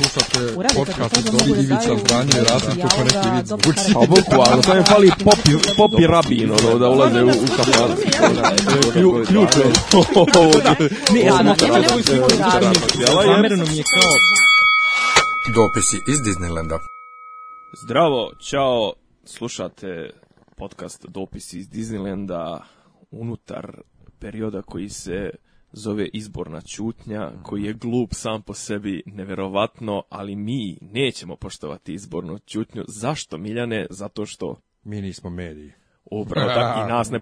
slušate podcast od Dobri Ivica Franje, Rasim Čupanek i Ivica Vučić. boku, ali sam je fali popi, popi rabino ono, da ulaze u, kafaru. Ključ je. Ne, ja, da, nema nema mi je kao... Dopisi iz Disneylanda. Zdravo, čao, slušate podcast Dopisi iz Disneylanda unutar perioda koji se zove izborna čutnja, koji je glup sam po sebi, neverovatno, ali mi nećemo poštovati izbornu čutnju. Zašto, Miljane? Zato što... Mi nismo mediji. Upravo tako i nas ne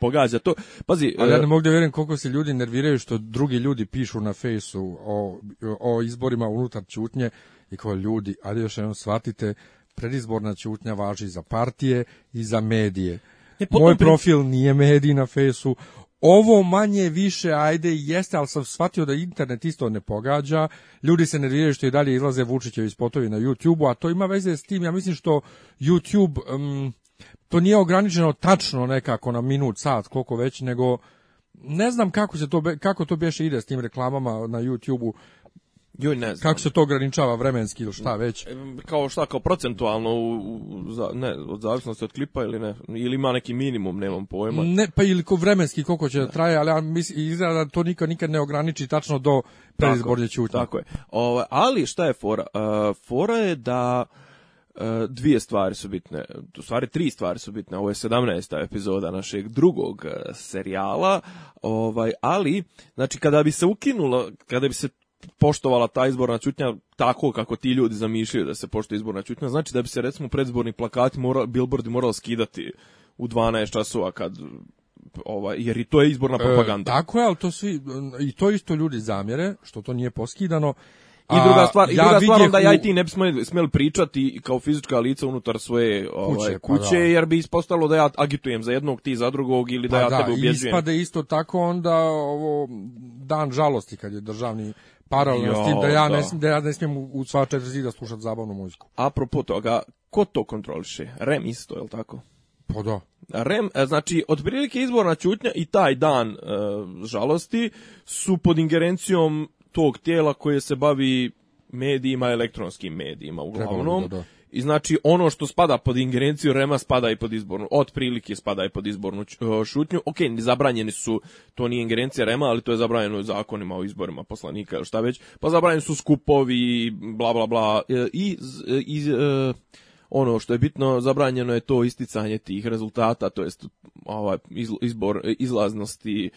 pogađa to. Pazi, ali ja ne e, mogu da vjerujem koliko se ljudi nerviraju što drugi ljudi pišu na fejsu o, o izborima unutar čutnje i kao ljudi, ali još jednom shvatite, predizborna čutnja važi za partije i za medije. E, Moj profil nije medij na fejsu ovo manje više, ajde, jeste, ali sam shvatio da internet isto ne pogađa. Ljudi se nerviraju što i dalje izlaze Vučićevi spotovi na YouTube-u, a to ima veze s tim, ja mislim što YouTube, mm, to nije ograničeno tačno nekako na minut, sat, koliko već, nego ne znam kako se to kako to bješe ide s tim reklamama na YouTube-u joj ne znam. Kako se to ograničava vremenski ili šta već? E, kao šta, kao procentualno za, ne, od zavisnosti od klipa ili ne? Ili ima neki minimum, nemam pojma. Ne, pa ili ko vremenski koliko će da traje, ali ja mislim, izgleda da to nikad, nikad ne ograniči tačno do predizbornje ćutnje. Tako je. ali šta je fora? E, fora je da e, dvije stvari su bitne, u stvari tri stvari su bitne, ovo je 17. epizoda našeg drugog serijala, ovaj, ali, znači, kada bi se ukinulo, kada bi se poštovala ta izborna čutnja tako kako ti ljudi zamišljaju da se poštuje izborna čutnja, znači da bi se recimo predizborni plakati, mora, billboardi morali skidati u 12 časova kad ova jer i to je izborna e, propaganda. tako je, ali to svi, i to isto ljudi zamjere, što to nije poskidano. I druga stvar, i ja druga onda ja i ti ne bi smeli, pričati kao fizička lica unutar svoje ovaj, kuće, pa jer bi ispostalo da ja agitujem za jednog, ti za drugog ili da ja pa ja da, tebe ubjeđujem. Ispade isto tako onda ovo dan žalosti kad je državni paralelno s tim da ja, Ne, smijem, da ja ne smijem u sva četiri zida slušati zabavnu muziku. Apropo toga, ko to kontroliše? REM isto, je li tako? Pa da. REM, e, znači, otprilike izborna čutnja i taj dan e, žalosti su pod ingerencijom tog tijela koje se bavi medijima, elektronskim medijima uglavnom. da, da. I znači ono što spada pod ingerenciju Rema spada i pod izbornu, otprilike spada i pod izbornu e, šutnju. Ok, zabranjeni su, to nije ingerencija Rema, ali to je zabranjeno zakonima o izborima poslanika ili šta već. Pa zabranjeni su skupovi, bla bla bla. E, I, e, ono što je bitno, zabranjeno je to isticanje tih rezultata, to jest ovaj, izbor, izlaznosti,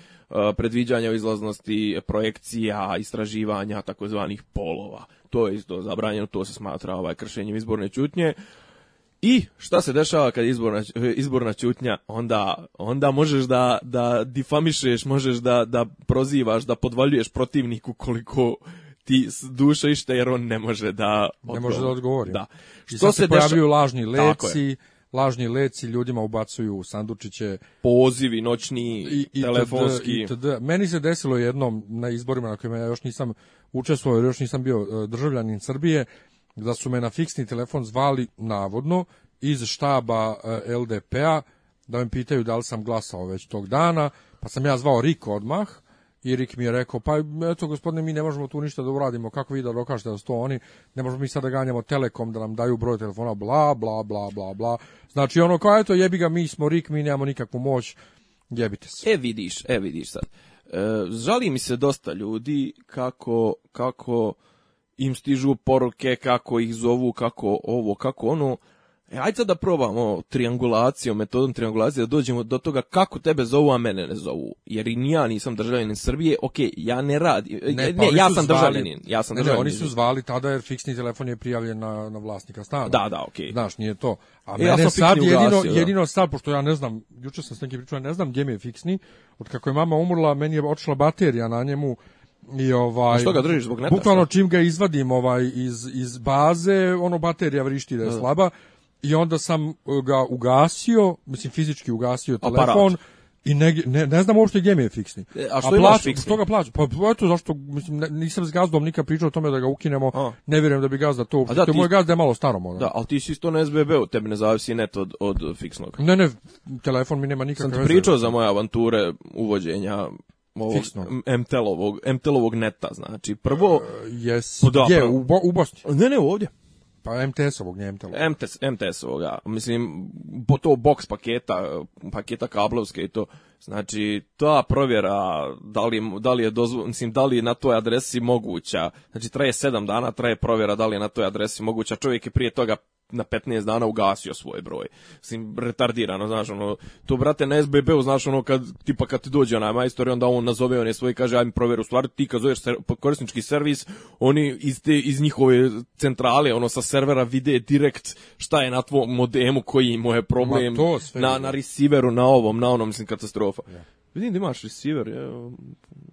predviđanja izlaznosti, projekcija, istraživanja takozvanih polova to je isto zabranjeno, to se smatra ovaj kršenjem izborne čutnje. I šta se dešava kad je izborna, e, izborna onda, onda možeš da, da difamišeš, možeš da, da prozivaš, da podvaljuješ protivniku koliko ti duša ište jer on ne može da Ne može da odgovori. Da. što se, se dešava... lažni leci, lažni leci ljudima ubacuju sandučiće. Pozivi, noćni, i, i telefonski. i Meni se desilo jednom na izborima na kojima ja još nisam učestvovao, još nisam bio e, državljanin Srbije, da su me na fiksni telefon zvali navodno iz štaba e, LDP-a da me pitaju da li sam glasao već tog dana, pa sam ja zvao Rik odmah, i Rik mi je rekao, pa eto gospodine, mi ne možemo tu ništa da uradimo, kako vi da dokažete da su oni, ne možemo mi sad da ganjamo Telekom, da nam daju broj telefona, bla, bla, bla, bla, bla. Znači ono kao, eto jebi ga, mi smo Rik, mi nemamo nikakvu moć, jebite se. E vidiš, e vidiš sad. E, žali mi se dosta ljudi kako, kako im stižu poruke, kako ih zovu, kako ovo, kako ono, E, ajde da probamo triangulacijom, metodom triangulacije, da dođemo do toga kako tebe zovu, a mene ne zovu. Jer i ja nisam državljanin Srbije, ok, ja ne radim, ne, pa ja, sam zvali, državljanin, ja sam ne, Ne, oni su zvali tada jer fiksni telefon je prijavljen na, na vlasnika stana. Da, da, ok. Znaš, nije to. A e, mene ja sad jedino, da. jedino sad, pošto ja ne znam, jučer sam s nekim pričao, ne znam gdje mi je fiksni, od kako je mama umrla, meni je otišla baterija na njemu, i ovaj što ga držiš zbog neta? Bukvalno čim ga izvadim ovaj iz iz baze, ono baterija vrišti da je slaba, i onda sam e, ga ugasio, mislim fizički ugasio telefon. I ne, ne, ne znam uopšte gdje mi je fiksni. E, a što a fiksni? ga plaćam? Pa eto zašto, mislim, nisam s gazdom nikad pričao o tome da ga ukinemo, ne vjerujem da bi gazda to uopšte, da, to moj gazda je malo starom. Ono. Da, ali ti si isto na SBB-u, tebi ne zavisi net od, od fiksnog. Ne, ne, telefon mi nema nikakve veze. Sam pričao za moje avanture uvođenja ovog MTL-ovog neta, znači prvo... Uh, e, yes, pa je, u, u Bosni. Ne, ne, ovdje. Pa MTS-ovog, ne MTL-ovog. MTS, ovog mts mts ja. Mislim, po to box paketa, paketa kablovske i to. Znači, ta provjera, da li, da li je dozvo, mislim, da li je na toj adresi moguća. Znači, traje sedam dana, traje provjera da li je na toj adresi moguća. Čovjek je prije toga na 15 dana ugasio svoj broj. Mislim, retardirano, znaš, ono, to, brate, na SBB-u, znaš, ono, kad, tipa, kad ti dođe onaj majstor, i onda on nazove one svoje i kaže, ajme, provjeru, stvar. ti kad zoveš korisnički servis, oni iz, te, iz njihove centrale, ono, sa servera vide direkt šta je na tvom modemu, koji mu je problem, na, na receiveru, na ovom, na onom, mislim, katastrofa. Yeah. Vidim da imaš receiver, ja,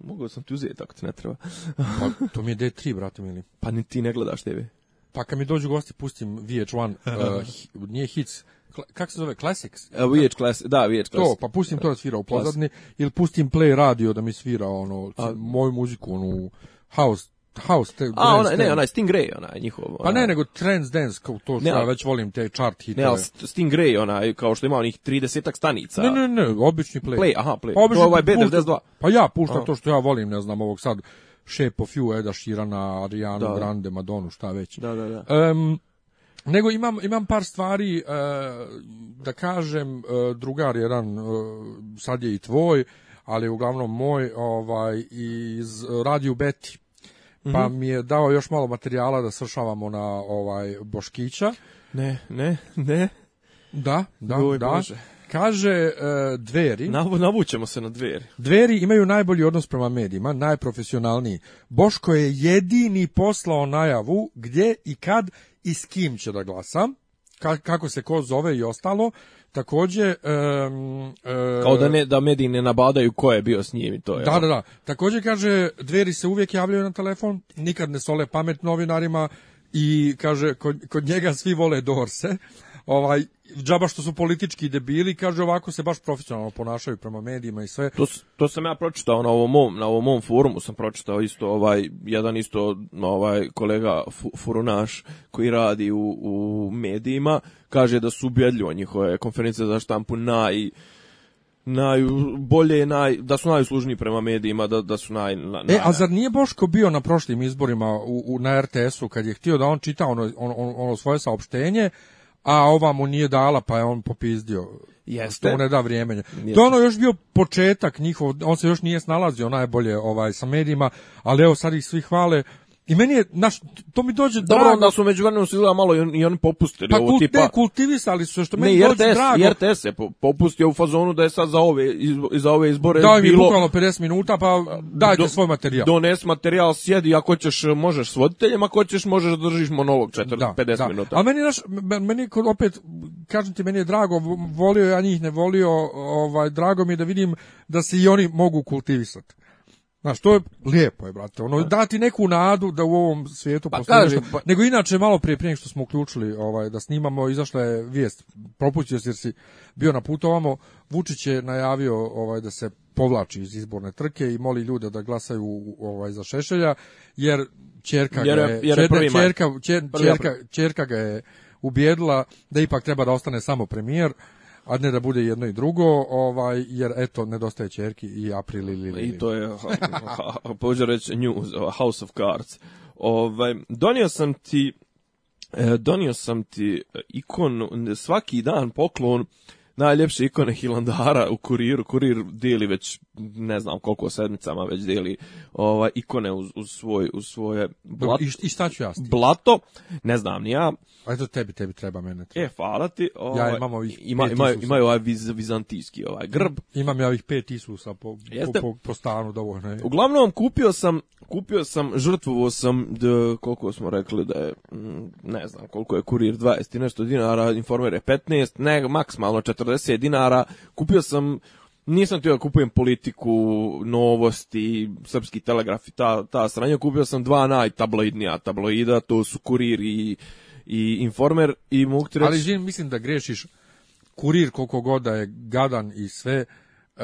mogao sam ti uzeti ako ti ne treba. pa, to mi je D3, brate, mili. Pa ni ti ne gledaš tebe. Pa kad mi dođu gosti pustim VH1, uh, eh, nije hits, kako se zove, Classics? Uh, eh, VH Classics, da, VH Classics. To, pa pustim to da svira u pozadni, ili pustim Play radio da mi svira ono, moju muziku, onu, house, house te, A, ona, ne, onaj Stingray, onaj njihov. Ona... Pa ne, nego Trans Dance, kao to što ja već volim te chart hitove. Ne, ali Stingray, onaj, kao što ima onih 30 stanica. Ne, ne, ne, obični play. Play, aha, play. Pa obični, to ovaj B92. Pa ja puštam to što ja volim, ne znam, ovog sad Shape of You, Eda Širana, Ariana da. Grande, Madonu, šta već. Da, da, da. Um, nego imam, imam par stvari, eh, da kažem, eh, drugar jedan, uh, sad je i tvoj, ali uglavnom moj, ovaj, iz Radio Beti. Pa mhm. mi je dao još malo materijala da sršavamo na ovaj Boškića. Ne, ne, ne. Da, da, da. Kaže e, dveri. na navućemo se na dveri. Dveri imaju najbolji odnos prema medijima, najprofesionalniji. Boško je jedini poslao najavu gdje i kad i s kim će da glasa, kako se ko zove i ostalo. Također e, kao da ne da mediji ne nabadaju ko je bio s njim i to je. Da, ono. da, da. Također kaže dveri se uvijek javljaju na telefon, nikad ne sole pamet novinarima i kaže kod, kod njega svi vole Dorse ovaj džaba što su politički debili, kaže ovako se baš profesionalno ponašaju prema medijima i sve. To, to sam ja pročitao na ovom mom, na forumu sam pročitao isto ovaj jedan isto ovaj kolega Furunaš koji radi u, u medijima, kaže da su ubjedljivo njihove konferencije za štampu naj najbolje naj da su najslužniji prema medijima da da su naj, E a zar nije Boško bio na prošlim izborima u, u na RTS-u kad je htio da on čita ono, ono, ono, ono svoje saopštenje a ova mu nije dala, pa je on popizdio. Jeste. To ne da vrijeme. To ono još bio početak njihov, on se još nije snalazio najbolje ovaj sa medijima, ali evo sad ih svi hvale, i meni je, naš, to mi dođe Dobro, drago. onda su među vremenom se malo i, i oni popustili pa, ovo tipa. Pa kultivisali su, što ne, meni dođe drago. Ne, RTS je popustio u fazonu da je sad za ove, iz, za ove izbore Daj mi bilo... bukvalno 50 minuta, pa dajte do, svoj materijal. Dones materijal, sjedi, ako ćeš, možeš s voditeljem, ako ćeš, možeš da držiš monolog četiri da, 50 da. minuta. A meni, naš, meni, opet, kažem ti, meni je drago, volio ja njih, ne volio, ovaj, drago mi je da vidim da se i oni mogu kultivisati. Znaš, to je lijepo je, brate. Ono, dati neku nadu da u ovom svijetu pa, postoji pa- Nego inače, malo prije prije što smo uključili ovaj, da snimamo, izašla je vijest. propustio si jer si bio na putu ovamo. Vučić je najavio ovaj, da se povlači iz izborne trke i moli ljude da glasaju ovaj, za Šešelja, jer čerka je... Jer čerka ga je ubijedila da ipak treba da ostane samo premijer a ne da bude jedno i drugo, ovaj, jer eto, nedostaje čerki i april ili... I to je, Požareć news, House of Cards. Ovaj, donio sam ti e, donio sam ti e, ikon svaki dan poklon najljepše ikone Hilandara u kuriru. Kurir dijeli već, ne znam koliko sedmicama, već dijeli ovaj ikone uz, uz, svoj, uz svoje blato. I, šta ću ja Blato, ne znam ni ja. A to tebi, tebi treba, mene treba. E, hvala ti. Ovaj, ja imam ovih ima, ima, imaju ovaj viz, vizantijski ovaj grb. Imam ja ovih pet isusa po, po, po, po, stanu dovoljno. Je. Uglavnom, kupio sam, kupio sam, žrtvovo sam, koliko smo rekli da je, ne znam koliko je kurir 20 i nešto dinara, informer je 15, ne, maksimalno 40 40 dinara, kupio sam nisam tio da kupujem politiku, novosti, srpski telegraf i ta, ta sranja. Kupio sam dva najtabloidnija tabloida, to su Kurir i, i Informer. I mogu Ali žin, mislim da grešiš Kurir koliko god da je gadan i sve, Uh,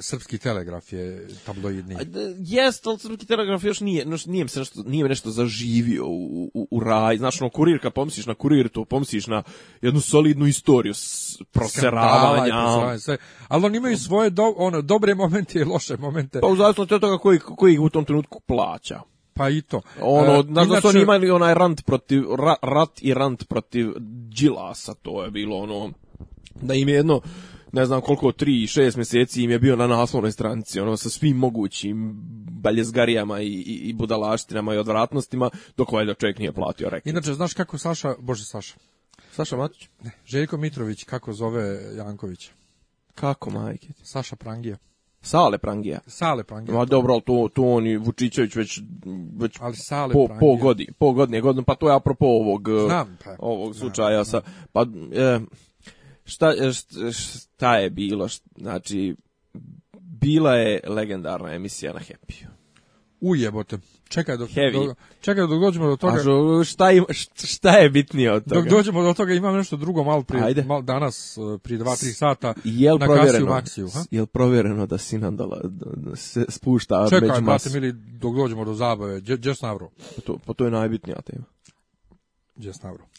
srpski telegraf je tabloidni. Jest, ali srpski telegraf još nije, još nije, se nešto, nije nešto zaživio u, u, u raj. Znaš, ono, kurir, kad pomisliš na kurir, to pomisliš na jednu solidnu istoriju proseravanja. Ali oni imaju svoje do, ono, dobre momente i loše momente. Pa u zavisnosti od toga koji, koji ih u tom trenutku plaća. Pa i to. Ono, uh, znaš da oni imali onaj rant protiv, rat i rant protiv Đilasa, to je bilo ono, da im je jedno ne znam koliko, tri, šest mjeseci im je bio na naslovnoj stranici, ono, sa svim mogućim baljezgarijama i, i, i budalaštinama i odvratnostima, dok valjda čovjek nije platio rekli. Inače, znaš kako Saša, bože Saša, Saša Matić? Ne, Željko Mitrović, kako zove Jankovića? Kako, majke? Saša Prangija. Sale Prangija. Sale Prangija. Ma dobro, ali to, to on i Vučićević već, već ali Sale po, po, godine, po godine, godinu, pa to je apropo ovog, Znam, pa, ovog slučaja. pa, e, šta, e, šta, je bilo, znači, bila je legendarna emisija na happy Ujebote. Čekaj dok, dok, čekaj dok dođemo do toga. Ažu, šta, ima, šta je bitnije od toga? Dok dođemo do toga imam nešto drugo malo pri Ajde. Mal danas e, prije 2-3 sata jel na provjereno, Maksiju. Ha? Jel provjereno da Sinandala dola, da se spušta čekaj, među masu? Čekaj, dok dođemo do zabave, gdje Navro? Pa to, pa to je najbitnija tema. Gdje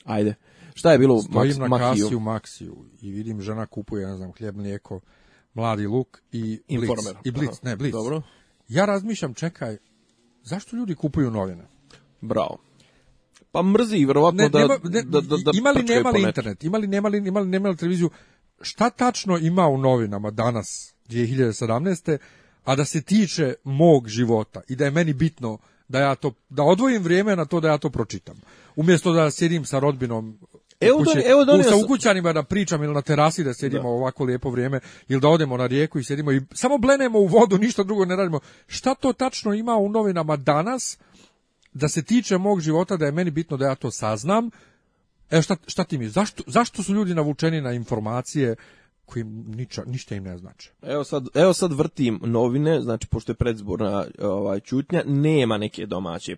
Ajde. Šta je bilo Stojim u na kasi u i vidim žena kupuje, ne znam, hljeb, mlijeko, mladi luk i I Blitz, ne, Dobro. Ja razmišljam, čekaj, zašto ljudi kupuju novine? Bravo. Pa mrzi, vjerovatno da da, da, da Imali nemali internet, imali nemali, imali nemali televiziju. Šta tačno ima u novinama danas, 2017. a da se tiče mog života i da je meni bitno da ja to da odvojim vrijeme na to da ja to pročitam. Umjesto da sjedim sa rodbinom Evo, e, evo sa ukućanima da pričam ili na terasi da sjedimo ovako lijepo vrijeme ili da odemo na rijeku i sjedimo i samo blenemo u vodu, ništa drugo ne radimo. Šta to tačno ima u novinama danas da se tiče mog života, da je meni bitno da ja to saznam? Evo šta, šta ti mi, zašto, zašto su ljudi navučeni na informacije koji niča, ništa im ne znači. Evo sad, evo sad vrtim novine, znači pošto je predzborna ovaj, čutnja, nema neke domaće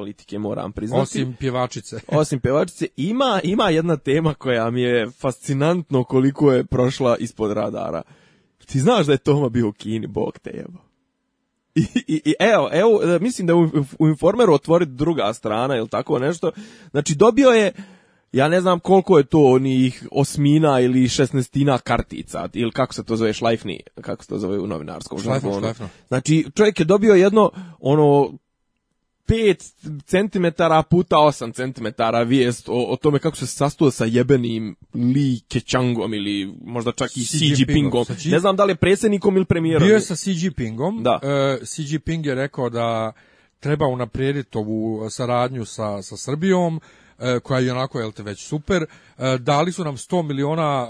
politike, moram priznati. Osim pjevačice. Osim pjevačice. Ima, ima jedna tema koja mi je fascinantno koliko je prošla ispod radara. Ti znaš da je Toma bio u Kini, bog te I, i, i, evo, e, mislim da u, u Informeru otvori druga strana ili tako nešto. Znači, dobio je, ja ne znam koliko je to onih osmina ili šestnestina kartica, ili kako se to zove, šlajfni, kako se to zove u novinarskom. Šlajfno, šlajfno. Znači, čovjek je dobio jedno, ono, 5 cm puta 8 cm vijest o, tome kako se sastuo sa jebenim Li Keqiangom ili možda čak i Xi, Jinpingom. Ne znam da li je predsjednikom ili premijerom. Bio je sa Xi Jinpingom. Da. E, Xi Jinping je rekao da treba unaprijediti ovu saradnju sa, sa Srbijom, e, koja je onako jel te već super. E, dali su nam 100 miliona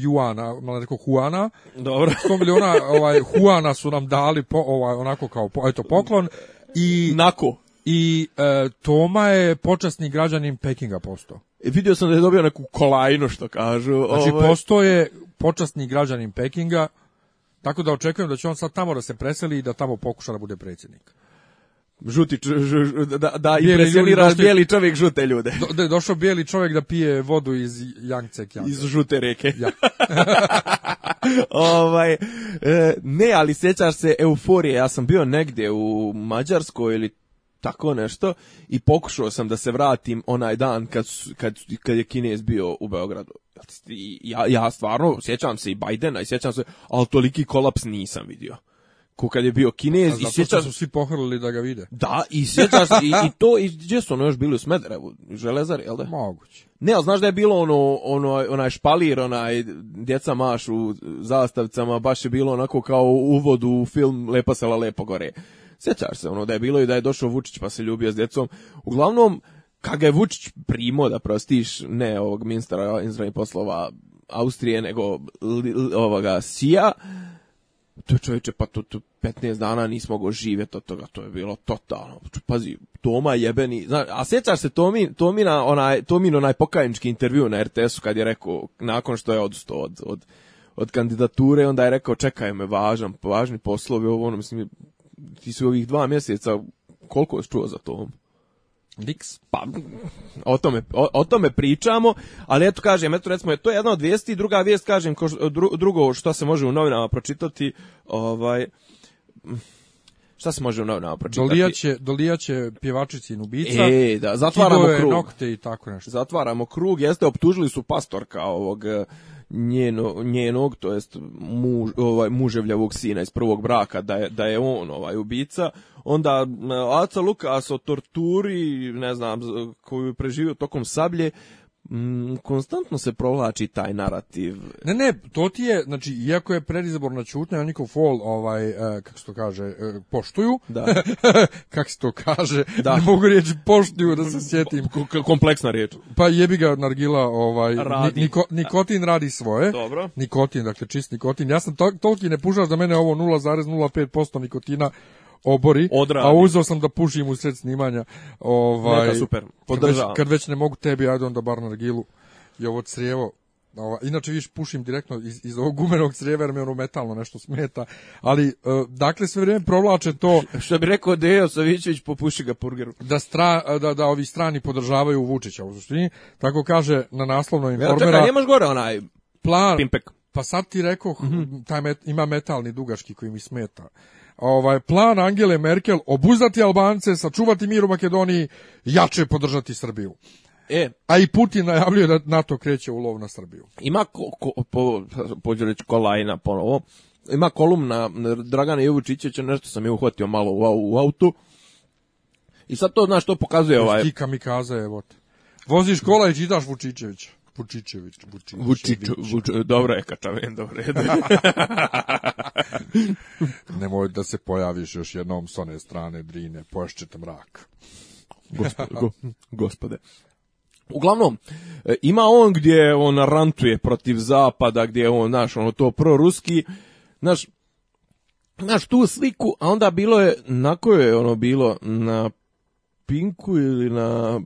juana, malo reko huana. Dobro. 100 miliona ovaj huana su nam dali po ovaj onako kao eto poklon i nako i e, Toma je počasni građanin Pekinga posto. E, vidio sam da je dobio neku kolajnu što kažu. Znači ovaj... je počasni građanin Pekinga, tako da očekujem da će on sad tamo da se preseli i da tamo pokuša da bude predsjednik. Žuti, da, da bijeli čovjek žute ljude. Do, da je došao bijeli čovjek da pije vodu iz Jangcek Iz žute reke. Ja. Ovaj, e, ne, ali sjećaš se euforije, ja sam bio negdje u Mađarskoj ili tako nešto i pokušao sam da se vratim onaj dan kad, kad, kad je Kinez bio u Beogradu. Ja, ja stvarno sjećam se i Bajdena i sjećam se, ali toliki kolaps nisam vidio ko kad je bio Kinez i sjećaš su svi pohrlili da ga vide. Da, i sjećaš i, i to i gdje su ono još bili u Smederevu, Železari, jel da? Moguće. Ne, ali znaš da je bilo ono, ono, onaj špalir, onaj djeca maš u zastavicama, baš je bilo onako kao uvod u film Lepa sela lepo gore sećaš se, ono, da je bilo i da je došao Vučić pa se ljubio s djecom. Uglavnom, kad je Vučić primo, da prostiš, ne ovog ministra inzranih poslova Austrije, nego li, ovoga Sija, to je čovječe, pa to, to 15 dana nismo mogao živjeti od toga, to je bilo totalno, pazi, Toma jebeni, znaš, a sjećaš se Tomi, Tomina, onaj, Tomin onaj pokajnički intervju na RTS-u kad je rekao, nakon što je odustao od, od, od kandidature, onda je rekao, čekaj me, važan, važni poslovi, ovo, ono, mislim, ti su ovih dva mjeseca, koliko je čuo za to? Diks? Pa, o tome, o, tome pričamo, ali eto kažem, eto recimo, to je jedna od vijesti, druga vijest, kažem, drugo što se može u novinama pročitati, ovaj, šta se može u novinama pročitati? Dolijaće, dolijaće pjevačicin ubica. E, da, zatvaramo krug. nokte i tako nešto. Zatvaramo krug, jeste, optužili su pastorka ovog njeno, njenog, to jest muž, ovaj, muževljavog sina iz prvog braka, da je, da je on ovaj ubica, onda e, Aca Lukas o torturi, ne znam, koju je preživio tokom sablje, Mm, konstantno se provlači taj narativ. Ne, ne, to ti je, znači, iako je predizborna čutnja, niko Fall, ovaj, e, kako se to kaže, e, poštuju, da. kako se to kaže, da. ne mogu reći poštuju da se sjetim. kompleksna riječ. Pa jebi ga Nargila, ovaj, radi. Niko, nikotin radi svoje. Dobro. Nikotin, dakle, čist nikotin. Ja sam to, toliki ne pušaš da mene ovo 0,05% nikotina obori, a uzeo sam da pušim u sred snimanja. Ovaj, super, podržavam. Kad, već ne mogu tebi, ajde onda bar na regilu i ovo crijevo. Ova, inače viš pušim direktno iz, iz ovog gumenog crijeva jer me ono metalno nešto smeta, ali e, dakle sve vrijeme provlače to... Što bi rekao Dejo Savićević, popuši ga purgeru. Da, da, da ovi strani podržavaju Vučića u suštini, tako kaže na naslovnoj informera... Ja, nemaš gore onaj plan, pimpek. Pa sad ti rekao, mhm. taj ima metalni dugaški koji mi smeta ovaj plan Angele Merkel obuzdati Albance, sačuvati mir u Makedoniji, jače podržati Srbiju. E, a i Putin najavljuje da NATO kreće u lov na Srbiju. Ima ko, ko, po, reći kolajna Ima kolumna Dragana Jovučića, nešto sam je uhvatio malo u, u autu. I sad to, znaš, to pokazuje ovaj... Kika mi kaza, evo te. Voziš kola i čitaš Vučićevića. Vučićević. Vučić, dobro je dobro je. Ne Nemoj da se pojaviš još jednom s one strane Drine, pojašćete mrak. Gospode, go, gospode. Uglavnom, e, ima on gdje on rantuje protiv zapada, gdje on, naš ono to proruski, znaš, naš tu sliku, a onda bilo je, na kojoj je ono bilo, na Pinku ili na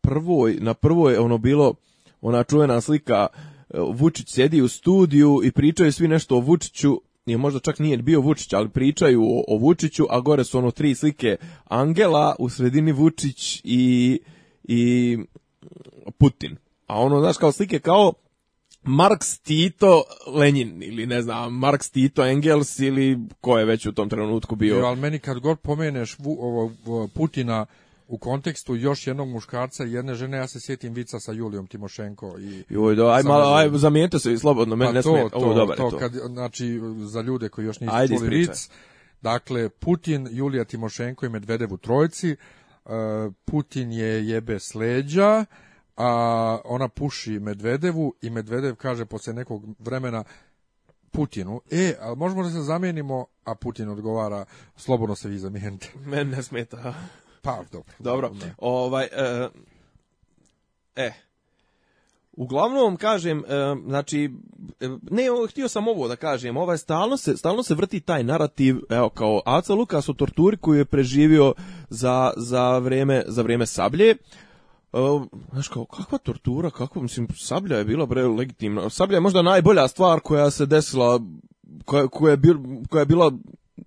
prvoj, na prvoj ono bilo, ona čuvena slika e, Vučić sjedi u studiju i pričaju svi nešto o Vučiću nije možda čak nije bio Vučić, ali pričaju o, Vučiću, a gore su ono tri slike Angela, u sredini Vučić i, i Putin. A ono, znaš, kao slike kao Marks, Tito, Lenin ili ne znam, Marks, Tito, Engels ili ko je već u tom trenutku bio. ali meni kad god pomeneš Putina u kontekstu još jednog muškarca i jedne žene, ja se sjetim vica sa Julijom Timošenko. I, aj, malo, aj, zamijenite se slobodno, meni pa ne smije. To, Kad, znači, za ljude koji još nisu čuli vic, dakle, Putin, Julija Timošenko i Medvedev u trojci, e, Putin je jebe sleđa, a ona puši Medvedevu i Medvedev kaže poslije nekog vremena Putinu, e, ali možemo da se zamijenimo, a Putin odgovara, slobodno se vi zamijenite. Meni ne smeta. Pa, dobro. Dobro. Ovaj, e, e, Uglavnom kažem, e, znači, e, ne, htio sam ovo da kažem, ovaj, stalno, se, stalno se vrti taj narativ, evo, kao Aca Lukas u torturi koju je preživio za, za, vrijeme, za sablje, znaš kao, kakva tortura, kakva, mislim, sablja je bila, bre, legitimna. Sablja je možda najbolja stvar koja se desila, koja, koja, je, koja je bila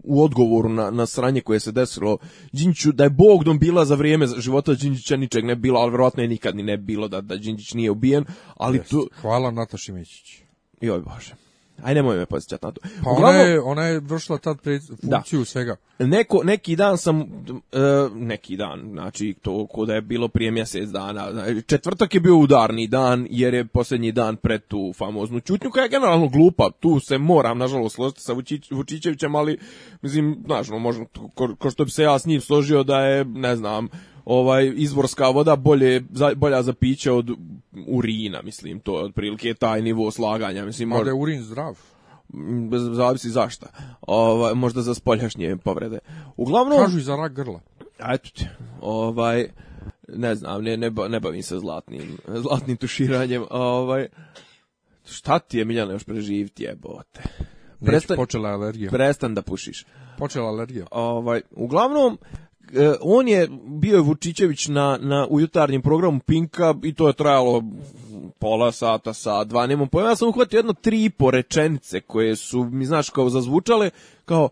u odgovoru na, na sranje koje se desilo Đinđiću, da je Bogdom bila za vrijeme života Đinđića ničeg ne bilo ali vjerojatno je nikad ni ne bilo da, da Đinđić nije ubijen, ali Jest. tu... Hvala Nataši Mićić. Joj Bože. Aj nemoj me posjećat na to. Pa ona je, ona je vršila tad pre funkciju da. svega. Neko, neki dan sam, e, neki dan, znači to kod je bilo prije mjesec dana, znači, četvrtak je bio udarni dan jer je posljednji dan pred tu famoznu čutnju koja je generalno glupa, tu se moram nažalost složiti sa Vučićevićem, ali mislim, znači, ko, što bi se ja s njim složio da je, ne znam, ovaj izvorska voda bolje bolja za piće od urina, mislim, to je otprilike taj nivo slaganja, mislim. Možda je urin zdrav mm, zavisi zašta. Ovaj možda za spoljašnje povrede. Uglavnom kažu i za rak grla. Ajte ti. Ovaj ne znam, ne, ne, ne bavim se zlatnim zlatnim tuširanjem, ovaj šta ti je Miljana još preživiti jebote. Prestan, počela alergija. Prestan da pušiš. Počela alergija. Ovaj uglavnom E, on je bio Vučićević na, na ujutarnjem programu Pinka i to je trajalo pola sata, sa dva, nemam pojma. Ja sam uhvatio jedno tri i po rečenice koje su, mi znaš, kao zazvučale, kao,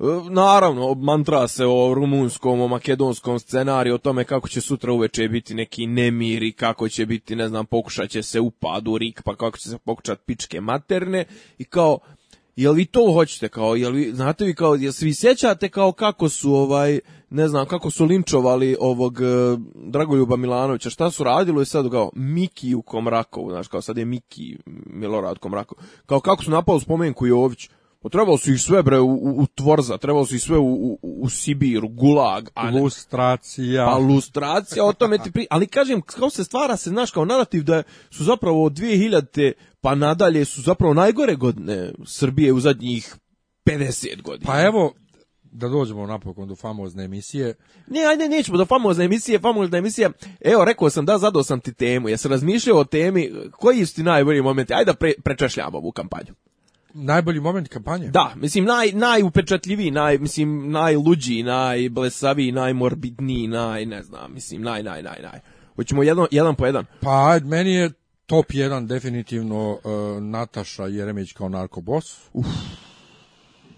e, Naravno, mantra se o rumunskom, o makedonskom scenariju, o tome kako će sutra uveče biti neki nemiri, kako će biti, ne znam, pokušat će se upad u rik, pa kako će se pokušat pičke materne i kao, jel vi to hoćete kao jel vi znate vi kao jel svi sećate kao kako su ovaj ne znam kako su linčovali ovog e, Dragoljuba Milanovića šta su radilo i sad kao Miki u Komrakovu znaš kao sad je Miki Milorad Komrakov kao kako su napao spomenku Jović pa trebalo su ih sve bre u, u, tvorza, trebalo su ih sve u, u, u Sibir, u Gulag, a Lustracija. Pa lustracija, o tome ti pri... Ali kažem, kao se stvara se, znaš, kao narativ da su zapravo od 2000 pa nadalje su zapravo najgore godine Srbije u zadnjih 50 godina. Pa evo, da dođemo napokon do famozne emisije. Ne, ajde, nećemo do famozne emisije, famozna emisija. Evo, rekao sam da, zadao sam ti temu. Ja sam razmišljao o temi, koji su ti najbolji momenti? Ajde da pre, prečešljamo ovu kampanju najbolji moment kampanje. Da, mislim naj najupečatljiviji, naj mislim najluđi, najblesaviji, najmorbidniji, naj ne znam, mislim naj naj naj naj. Hoćemo jedan, jedan po jedan. Pa meni je top 1 definitivno e, Nataša Jeremić kao narkobos. Uf.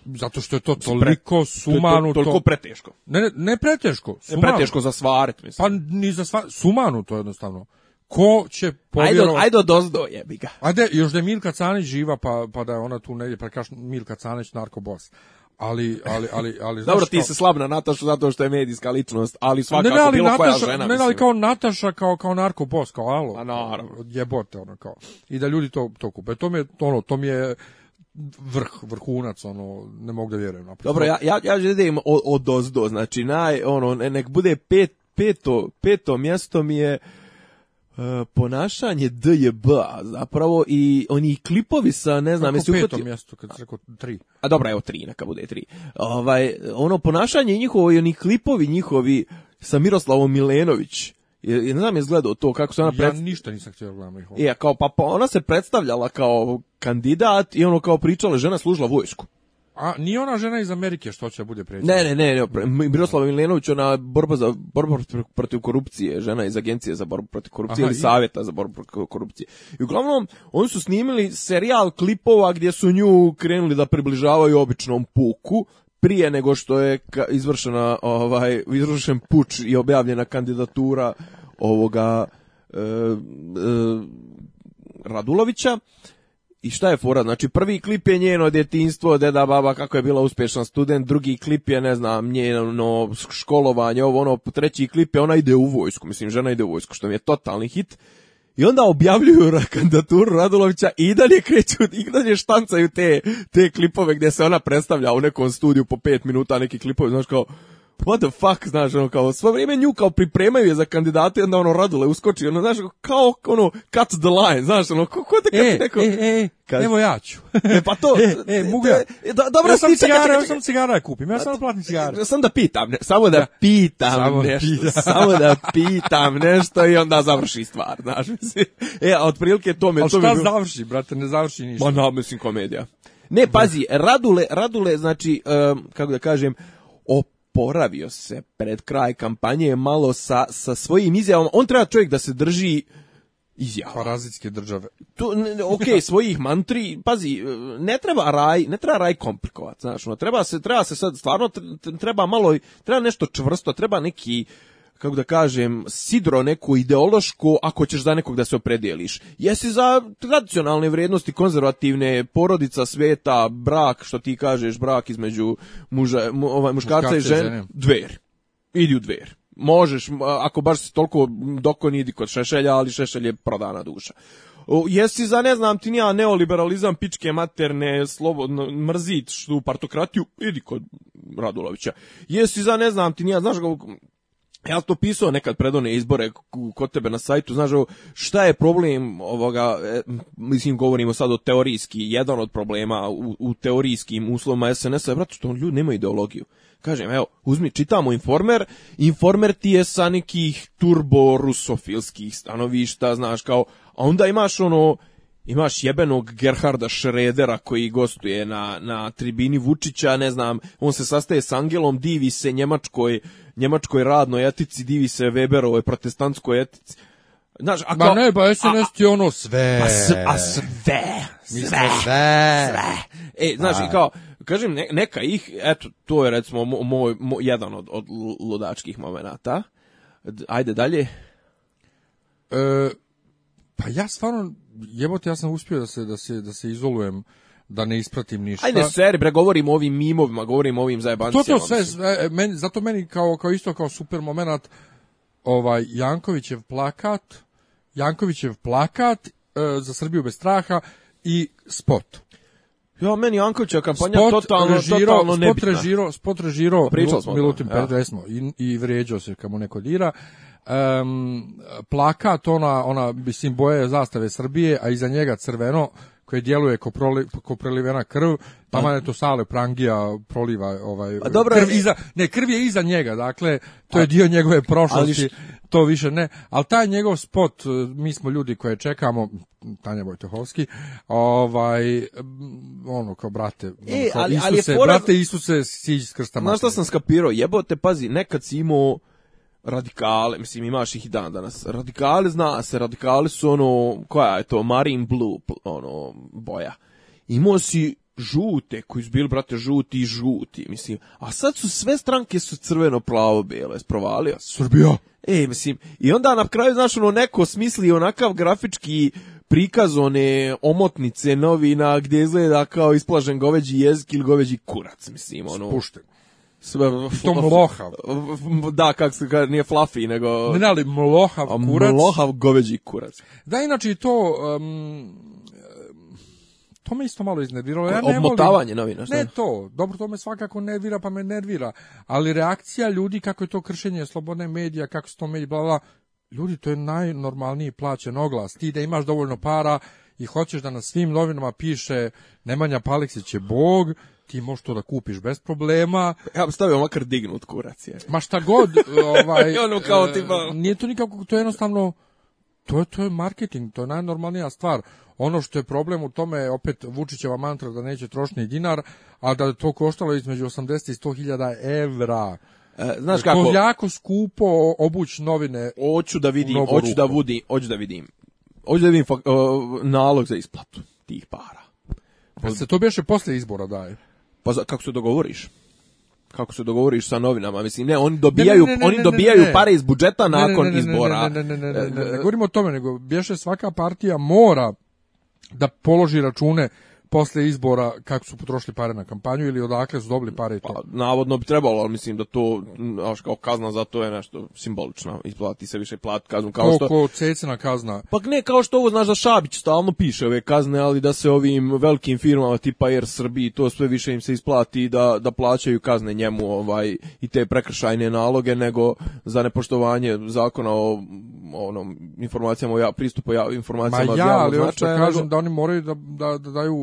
Zato što je to toliko sumanuto. To toliko preteško. Ne, ne preteško. Sumanuto. Ne preteško za svaret, mislim. Pa ni za svaret, sumanuto jednostavno ko će povjerovati... Ajde, ajde dozdo jebi ga. Ajde, još da je Milka Canić živa, pa, pa da je ona tu negdje, pa kaš Milka Canić narkobos. Ali, ali, ali, ali, Dobro, ti si slabna Nataša zato što je medijska ličnost, ali svakako ne, ne, ali, bilo Nataša, koja žena. Ne, ne, ali kao Nataša, kao, kao narkobos, kao alo, A, pa naravno. jebote, ono, kao. I da ljudi to, to kupe. To mi je, ono, to mi je vrh, vrhunac, ono, ne mogu da vjerujem. Naprosto. Dobro, ja, ja, ja želim od, od znači, naj, ono, nek bude pet, peto, peto mjesto mi je E, ponašanje DJB zapravo i oni klipovi sa ne znam jesi petom mjestu kad se rekao 3. A dobro, evo tri, neka bude tri. Ovaj ono ponašanje njihovo i oni klipovi njihovi sa Miroslavom Milenović. Je, ne znam je gledao to kako se ona pred... Ja ništa nisam htio gledam ih. Ja, e, kao pa, pa ona se predstavljala kao kandidat i ono kao pričala žena služila vojsku. A ni ona žena iz Amerike što će bude predsjednik. Ne, ne, ne, ne Miroslav Milenović ona borba za borba protiv korupcije, žena iz agencije za borbu protiv korupcije ili savjeta za borbu protiv korupcije. I uglavnom oni su snimili serijal klipova gdje su nju krenuli da približavaju običnom puku prije nego što je izvršena ovaj izvršen puč i objavljena kandidatura ovoga e, e, Radulovića i šta je fora? Znači, prvi klip je njeno djetinstvo, deda, baba, kako je bila uspješan student, drugi klip je, ne znam, njeno školovanje, ovo, ono, treći klip je ona ide u vojsku, mislim, žena ide u vojsku, što mi je totalni hit. I onda objavljuju kandidaturu Radulovića i dalje kreću, i dalje štancaju te, te klipove gdje se ona predstavlja u nekom studiju po pet minuta, neki klipovi, znaš kao, what the fuck, znaš, ono, kao, svo vrijeme nju kao pripremaju je za kandidate, onda ono, radule uskoči, ono, znaš, kao, ono, cut the line, znaš, ono, kako te kad e, neko... E, e, kad... evo ja ću. e, pa to... E, e mogu ja. E, da, dobro, sam cigara, ja sam cigara da kupim, ja pa samo platim cigare. Ja sam da pitam, ne, samo da, pitam samo nešto, pita. samo da pitam nešto i onda završi stvar, znaš, mislim. E, a otprilike to me... Ali šta završi, brate, ne završi ništa. Ma na, mislim, komedija. Ne, pazi, Radule, Radule, znači, um, kako da kažem, oporavio se pred kraj kampanje malo sa, sa svojim izjavom. On treba čovjek da se drži izjava. Parazitske države. Tu, ok, svojih mantri, pazi, e, ne treba raj, ne treba raj komplikovati, znaš, ono, treba se, treba se sad, stvarno, treba malo, treba nešto čvrsto, treba neki, kako da kažem, sidro neku ideološku, ako ćeš za nekog da se opredijeliš. Jesi za tradicionalne vrijednosti, konzervativne, porodica sveta, brak, što ti kažeš, brak između muža, mu, ovaj, muškarca, i žene, dver. Idi u dver možeš, ako baš si toliko dokon idi kod Šešelja, ali Šešelj je prodana duša. Jesi za, ne znam ti nija, neoliberalizam, pičke materne, slobodno, mrzit tu partokratiju, idi kod Radulovića. Jesi za, ne znam ti nija, znaš kako, ja sam to pisao nekad predone izbore kod tebe na sajtu, znaš, šta je problem ovoga, e, mislim, govorimo sad o teorijski, jedan od problema u, teorijskim uslovima SNS-a je, brate, što ljudi nema ideologiju. Kažem, evo, uzmi, čitamo Informer, Informer ti je sa nekih turbo-rusofilskih stanovišta, znaš, kao, a onda imaš ono, imaš jebenog Gerharda Šredera koji gostuje na, na tribini Vučića, ne znam, on se sastaje s Angelom, divi se Njemačkoj, njemačkoj radnoj etici, divi se Weberovoj protestantskoj etici. Znaš, ako... Ma ne, ba pa SNS ti ono sve. Pa a sve, sve, sve, E, znaš, kao, kažem, neka ih, eto, to je recimo moj, jedan od, od ludačkih momenata. Ajde dalje. E, pa ja stvarno, jebote, ja sam uspio da se, da se, da se izolujem da ne ispratim ništa. Ajde seri, bre, govorim o ovim mimovima, govorim o ovim zajebancijama. To to sve, e, meni, zato meni kao, kao isto kao super momenat ovaj, Jankovićev plakat, Jankovićev plakat e, za Srbiju bez straha i spot. Ja, meni Jankovićeva kampanja spot totalno, režiro, totalno spot nebitna. Režiro, spot režiro Pričali smo Milutin ja. i, i vređao se kad neko dira. Um, plakat, ona, ona, mislim, boje zastave Srbije, a iza njega crveno, koje djeluje ko, proli, krv, pa manje to sale prangija proliva ovaj pa dobro, krv iza, ne krv je iza njega, dakle to je dio njegove prošlosti. To više ne, ali taj njegov spot, eh, mi smo ljudi koje čekamo, Tanja Vojtehovski, ovaj, mm, ono, kao brate, e, ono, Isuse, ali brate Isuse, siđi s krsta Znaš što sam skapirao, jebote, pazi, nekad si imao radikale, mislim imaš ih i dan danas, radikale zna se, radikale su ono, koja je to, marine blue, ono, boja. Imao si žute, koji su bili, brate, žuti i žuti, mislim. A sad su sve stranke su crveno plavo je sprovalio. Srbija! E, mislim, i onda na kraju, znaš, ono, neko smisli onakav grafički prikaz one omotnice novina gdje izgleda kao isplažen goveđi jezik ili goveđi kurac, mislim, ono. Spušteno. To mlohav. Da, kak se kaže, nije fluffy, nego... Ne, ali mlohav kurac. goveđi kurac. Da, inače to... to me isto malo iznerviralo. ne Obmotavanje novina. Ne to, dobro, to me svakako nervira, pa me nervira. Ali reakcija ljudi, kako je to kršenje slobodne medija, kako su to medije, bla, ljudi, to je najnormalniji plaćen oglas. Ti da imaš dovoljno para i hoćeš da na svim novinama piše Nemanja Paleksić je bog, ti možeš to da kupiš bez problema. Ja bih stavio makar dignut kurac je. Ma šta god, ovaj, ono kao e, nije to nikako, to je jednostavno, to je, to je marketing, to je najnormalnija stvar. Ono što je problem u tome je opet Vučićeva mantra da neće trošni dinar, a da to koštalo između 80 i 100 hiljada evra. E, znaš e, kako? jako skupo obuć novine. Hoću da vidim, hoću da, vudi, hoću da vidim. Hoću da vidim nalog za isplatu tih para. Pa se to biše posle izbora daje. Pa kako se dogovoriš? kako se dogovoriš sa novinama. Mislim, ne, oni dobijaju, oni dobijaju pare iz budžeta nakon izbora. Ne, govorimo o tome, nego bješe svaka partija mora da položi račune posle izbora kako su potrošili pare na kampanju ili odakle su dobili pare i to. Pa, navodno bi trebalo, ali mislim da to kao kazna za to je nešto simbolično. Isplati se više plat kaznu kao Koliko što cecina kazna. Pa ne kao što ovo znaš da Šabić stalno piše ove kazne, ali da se ovim velikim firmama tipa Air Srbiji to sve više im se isplati da da plaćaju kazne njemu ovaj i te prekršajne naloge nego za nepoštovanje zakona o onom informacijama o ja, pristupu ja, informacijama ja, ali ono ja kažem da oni moraju da, da daju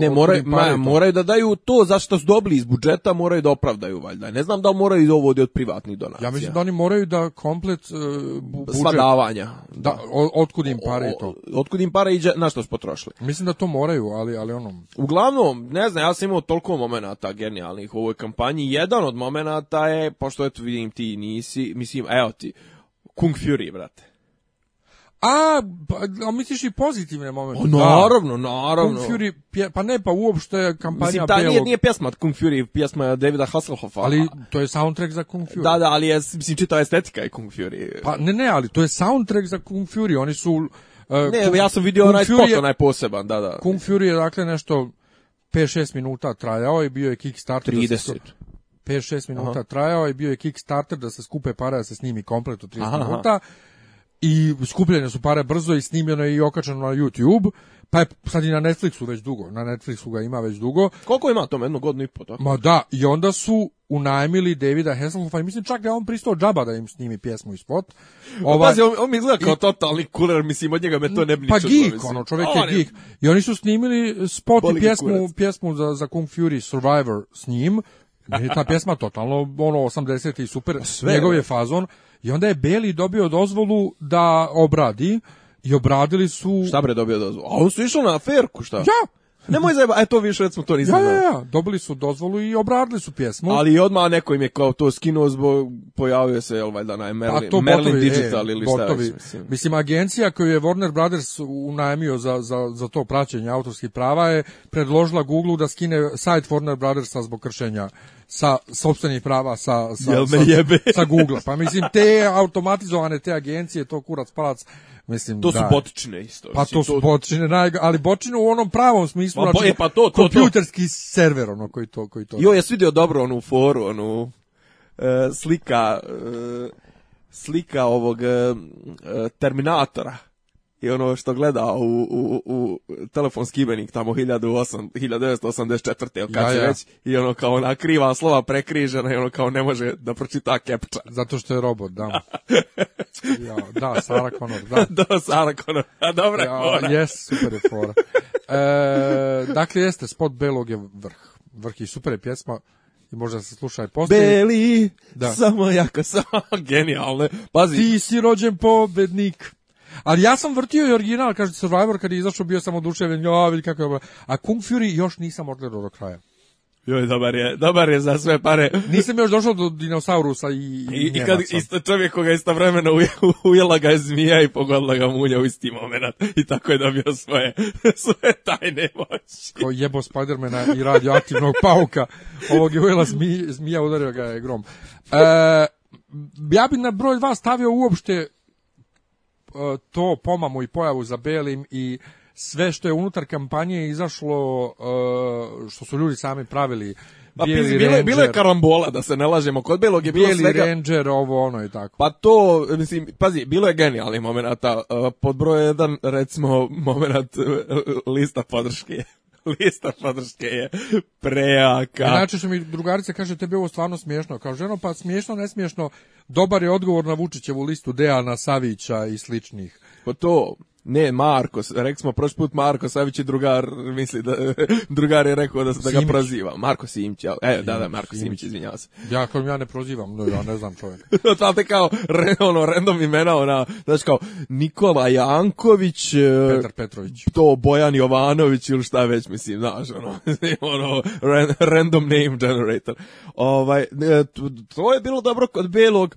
ne moraju, moraju da daju to zašto su dobili iz budžeta, moraju da opravdaju valjda. Ne znam da moraju ovo od privatnih donacija. Ja mislim da oni moraju da komplet uh, budžet sva davanja. Da, otkud im pare to? Otkud im pare iđe, na što su potrošili? Mislim da to moraju, ali ali ono. Uglavnom, ne znam, ja sam imao toliko momenata genijalnih u ovoj kampanji. Jedan od momenata je pošto eto vidim ti nisi, mislim, evo ti Kung Fury, brate. A, a pa, misliš i pozitivne momente? O, naravno, naravno. Kung Fury, pa ne, pa uopšte kampanja Mislim, ta Belog. nije, nije pjesma Kung Fury, pjesma je Davida Hasselhoffa. Ali to je soundtrack za Kung Fury. Da, da, ali je, mislim, čita estetika je Kung Fury. Pa ne, ne, ali to je soundtrack za Kung Fury, oni su... Uh, ne, Kung, ja sam vidio onaj spot, onaj poseban, da, da. Kung Fury je, dakle, nešto 5-6 minuta trajao i bio je Kickstarter. 30. 5-6 minuta Aha. trajao i bio je Kickstarter da se skupe para, da se snimi komplet u 30 Aha. minuta i skupljene su pare brzo i snimljeno je i okačeno na YouTube, pa je sad i na Netflixu već dugo, na Netflixu ga ima već dugo. Koliko ima tome, jedno godinu i po, tako? Ma da, i onda su unajmili Davida Hasselhoffa i mislim čak da je on pristao džaba da im snimi pjesmu i spot. Pa Ova, Pazi, on, on mi izgleda kao totalni kuler, mislim, od njega me to ne bi Pa geek, ono, čovjek je geek. I oni su snimili spot i pjesmu, pjesmu za, za Kung Fury Survivor s njim. ta pjesma totalno, ono, 80 i super, njegov je fazon. I onda je Beli dobio dozvolu da obradi i obradili su... Šta bre dobio dozvolu? A on su išli na aferku, šta? Ja! Nemoj zajeba, a e, to više recimo to nisam ja, ja, ja, dobili su dozvolu i obradili su pjesmu. Ali odmah neko im je kao to skinuo zbog, pojavio se, jel valjda, na pa Merlin, to botovi, e, Digital ili šta mislim. agencija koju je Warner Brothers unajmio za, za, za to praćenje autorskih prava je predložila Google da skine sajt Warner Brothersa zbog kršenja sa sopstvenih prava sa sa, sa, Google. Pa mislim te automatizovane te agencije to kurac palac Mislim, to su da. isto. Pa to, su botčine, ali botčine u onom pravom smislu, znači, e, pa, pa to, to, kompjuterski server ono koji to koji to. Jo, ja svidio dobro onu foru, onu e, slika e, slika ovog Terminatora i ono što gleda u, u, u telefonski imenik tamo 1984. ja, ja. Već, i ono kao ona kriva slova prekrižena i ono kao ne može da pročita kepča. Zato što je robot, da. ja, da, Sara da. da, Sara Connor, a dobra ja, fora. Jes, super je fora. E, dakle, jeste, spot Belog je vrh. Vrh i super je pjesma i možda se sluša i poslije. Beli, da. samo jako, samo genijalne. Pazi. Ti si rođen pobednik. Ali ja sam vrtio i original, kaže Survivor kad je izašao bio sam oduševljen, ja vidi kako je. A Kung Fury još nisam odgledao do kraja. Joj, dobar je, dobar je za sve pare. Nisam još došao do dinosaurusa i... I, i, kad isto čovjek koga isto vremeno ujela ga je zmija i pogodila ga mulja u isti moment. I tako je dobio svoje, svoje tajne moći. Ko jebo Spidermana i radioaktivnog pauka. Ovog je ujela zmija, zmija udario ga je grom. E, ja bi na broj dva stavio uopšte E, to pomamu i pojavu za Belim i sve što je unutar kampanje izašlo, e, što su ljudi sami pravili, pa bilo, je, bilo je karambola, da se ne lažemo. Kod belog je bilo svega... ranger, ovo, ono i tako. Pa to, mislim, pazi, bilo je genijalni momenata e, Pod broj jedan, recimo, moment lista podrške. lista podrške je prejaka. Inače što mi drugarica kaže, tebi je ovo stvarno smiješno. Kao ženo, pa smiješno, ne smiješno, dobar je odgovor na Vučićevu listu Dejana Savića i sličnih. Pa to, ne, Marko, rekli smo prošli put Marko Savić i drugar, misli da drugar je rekao da, da ga proziva. Marko Simić, e, da, da, Marko Simić, Simić se. Ja ja ne prozivam, no, ja ne znam čovjek. Tam te kao ono random imena, ona, znaš kao Nikola Janković, e, Petar Petrović. To Bojan Jovanović ili šta već mislim, znaš, ono, ono random name generator. Ovaj e, to je bilo dobro kod Belog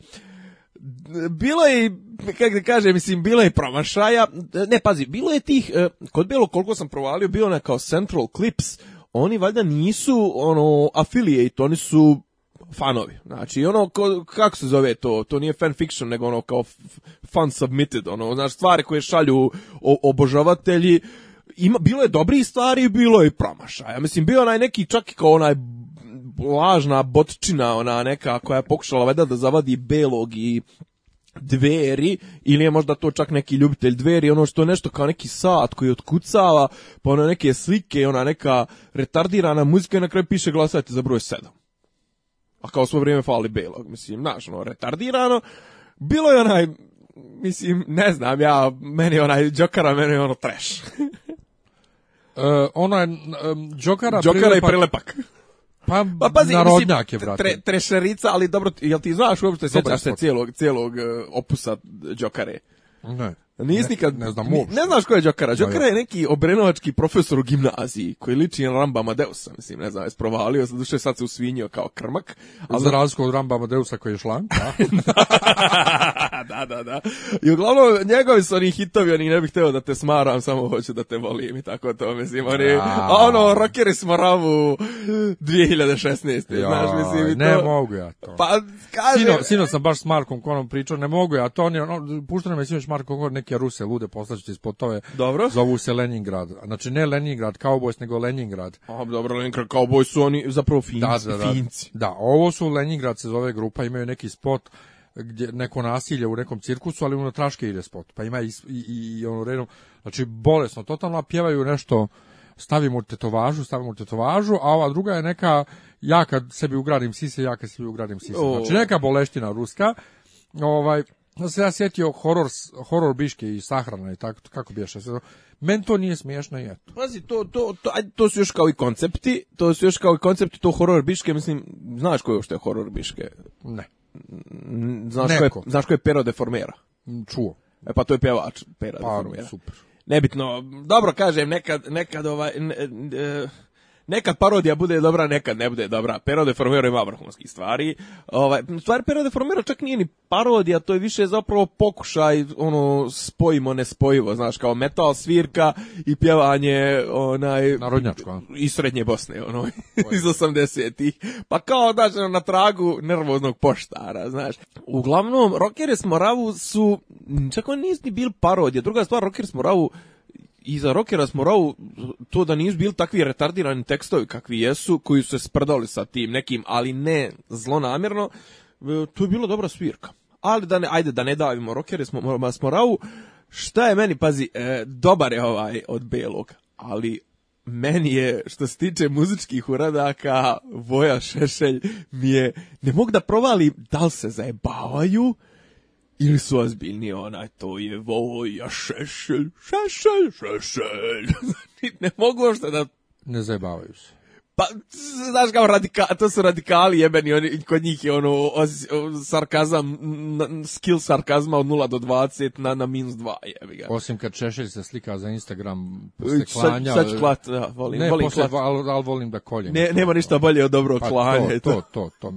bilo je, kako da kažem, mislim, bilo je promašaja, ne, pazi, bilo je tih, e, kod bilo koliko sam provalio, bio na kao Central Clips, oni valjda nisu, ono, affiliate, oni su fanovi. Znači, ono, kako se zove to? To nije fan fiction, nego ono kao fan submitted, ono, znači stvari koje šalju obožavatelji. Ima, bilo je dobri stvari, bilo je i promašaja. Mislim, bio onaj neki, čak i kao onaj lažna botčina, ona neka koja je pokušala veda da zavadi belog i dveri ili je možda to čak neki ljubitelj dveri, ono što je nešto kao neki sat koji otkucava, pa ono neke slike, ona neka retardirana muzika i na kraju piše glasajte za broj 7. A kao svo vrijeme fali belog, mislim, znaš, ono, retardirano. Bilo je onaj, mislim, ne znam, ja, meni je onaj džokara meni je ono trash. E, onaj onaj je i prelepak. Pa, pa pazi, narodnjak je, brate. Tre, trešerica, ali dobro, jel ti znaš uopšte, sjećaš se cijelog, cijelog e, opusa džokare Ne. Nisi nikad, ne znam, ne znaš ko je Đokara. Đokara je neki obrenovački profesor u gimnaziji koji liči na Ramba Amadeusa, mislim, ne znam, je sprovalio, duše sad se usvinio kao krmak. a Za razliku od Ramba koji je šlan. Da. da, da, da. I uglavnom, njegovi su oni hitovi, oni ne bih hteo da te smaram, samo hoću da te volim i tako to, mislim, oni, a ono, rockeri smo ravu 2016. Ja, znaš, mislim, Ne mogu ja to. Pa, Sino, sino sam baš s Markom Konom pričao, ne mogu ja to, on ono, je, ono, pušteno me sinoć Marko Konom neke Ruse lude poslaćete spotove. Dobro. Zovu se Leningrad. Znači ne Leningrad Cowboys, nego Leningrad. A, dobro, Leningrad Cowboys su oni zapravo Finci. Da, Finci. da, ovo su Leningrad se zove grupa, imaju neki spot gdje neko nasilje u nekom cirkusu, ali unutraške ide spot. Pa ima i, i, i ono redom, znači bolesno, totalno a pjevaju nešto stavimo tetovažu, stavimo tetovažu, a ova druga je neka ja kad sebi ugradim sise, ja kad sebi ugradim sise. Znači neka boleština ruska. Ovaj da ono se ja sjetio horor, horor biške i sahrana i tako, kako bijaše. Meni to nije smiješno i eto. Pazi, to, to, to, aj, to su još kao i koncepti, to su još kao i koncepti, to horor biške, mislim, znaš koji je što je horor biške? Ne. Znaš ko, je, znaš je Pero Deformera? Mm, čuo. E pa to je pjevač Pero pa, super. Nebitno, dobro kažem, nekad, nekad ovaj... E, Nekad parodija bude dobra, nekad ne bude dobra. Pero de ima vrhunskih stvari. Ovaj, stvar Pero de čak nije ni parodija, to je više zapravo pokušaj, ono, spojimo nespojivo, znaš, kao metal svirka i pjevanje, onaj... Narodnjačko. I srednje Bosne, ono, iz 80-ih. Pa kao, znaš, ono, na tragu nervoznog poštara, znaš. Uglavnom, Rockers Moravu su, čak on nije ni bili parodija. Druga stvar, Rockers Moravu i za rockera smo to da nisu bili takvi retardirani tekstovi kakvi jesu, koji su se sprdali sa tim nekim, ali ne zlonamjerno, e, to je bilo dobra svirka. Ali da ne, ajde da ne davimo rockere smo, smo ravu, šta je meni, pazi, e, dobar je ovaj od belog, ali meni je, što se tiče muzičkih uradaka, Voja Šešelj mi je, ne mogu da provali da li se zajebavaju, ili su ozbiljni onaj, to je Voja Šešelj, Šešelj, Šešelj. Znači, ne mogu što da... Ne zajebavaju se. Pa, znaš kao, radika, to su radikali jebeni, oni, kod njih je ono, o, sarkazam, skill sarkazma od 0 do 20 na, na minus 2, jebi ga. Osim kad Češelj se slika za Instagram, posle klanja. Sad, sad e, klat, da, volim, ne, volim posle, klat. Ali volim da koljem. Ne, nema ništa bolje od dobro pa, To, to, to, to.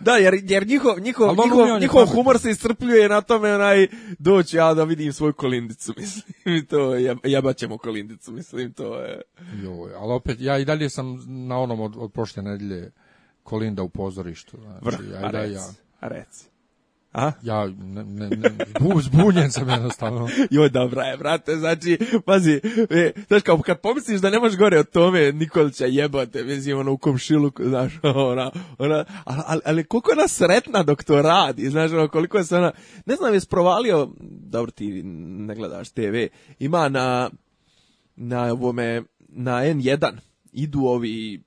da, jer, jer njihov, njihov, njihov, njihov humor se iscrpljuje na tome onaj, doći ja da vidim svoju kolindicu, mislim, to, jebaćemo kolindicu, mislim, to je. Joj, ali opet, ja i dalje sam na onom od, od prošle nedelje Kolinda u pozorištu. Znači, Vrh, a reci, ja. a reci. A? Ja, ne, ne, ne, zbunjen sam jednostavno. Joj, dobra je, brate, znači, pazi, e, znaš kao, kad pomisliš da ne možeš gore o tome, Nikolića jebate, mislim, ono, u komšilu. znaš, ona, ona, ali, ali koliko je ona sretna dok to radi, znaš, ono, koliko je se ona, ne znam, je sprovalio, dobro, ti ne gledaš TV, ima na, na ovome, na N1, idu ovi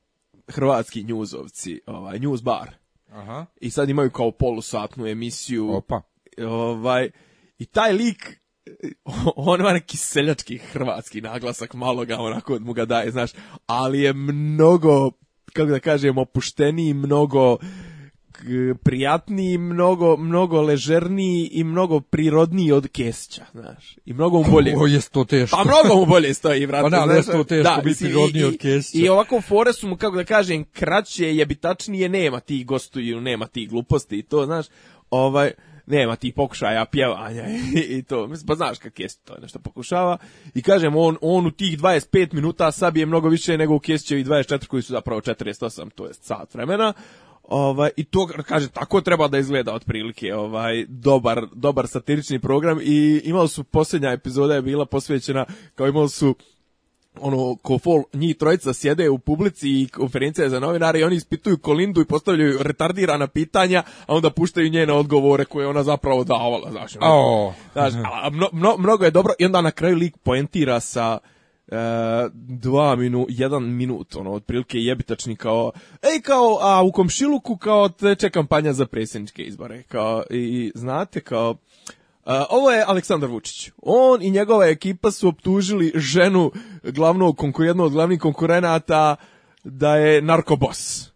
hrvatski njuzovci, ovaj, njuz bar. Aha. I sad imaju kao polusatnu emisiju. Opa. Ovaj, I taj lik, on ima neki seljački hrvatski naglasak, malo ga onako mu ga daje, znaš, ali je mnogo, kako da kažem, opušteniji, mnogo Eh, prijatniji, mnogo, mnogo ležerniji i mnogo prirodniji od kesića, znaš. I mnogo mu bolje. O, teško. Pa mnogo mu bolje stoji, vrati. Pa da, je to teško biti prirodniji i, od kesića. I ovako u foresu mu, kako da kažem, kraće, bitačnije, nema ti gostuju, nema ti gluposti i to, znaš. Ovaj, nema ti pokušaja pjevanja i, to. mislim Pa znaš kak je to nešto pokušava. I kažem, on, on u tih 25 minuta sabije mnogo više nego u Kesićevi 24 koji su zapravo 48, to je sat vremena. Ovaj i to kaže tako treba da izgleda otprilike, ovaj dobar dobar satirični program i imali su posljednja epizoda je bila posvećena kao imali su ono ko fol njih trojica sjede u publici i konferencija za novinare i oni ispituju Kolindu i postavljaju retardirana pitanja, a onda puštaju njene odgovore koje ona zapravo davala, znaš. Ono. Znaš, a, mnogo je dobro i onda na kraju lik poentira sa e, dva minu, jedan minut, ono, otprilike jebitačni kao, ej kao, a u komšiluku kao teče kampanja za predsjedničke izbore, kao, i, znate, kao, e, ovo je Aleksandar Vučić. On i njegova ekipa su optužili ženu glavnog jednog od glavnih konkurenata da je narkobos.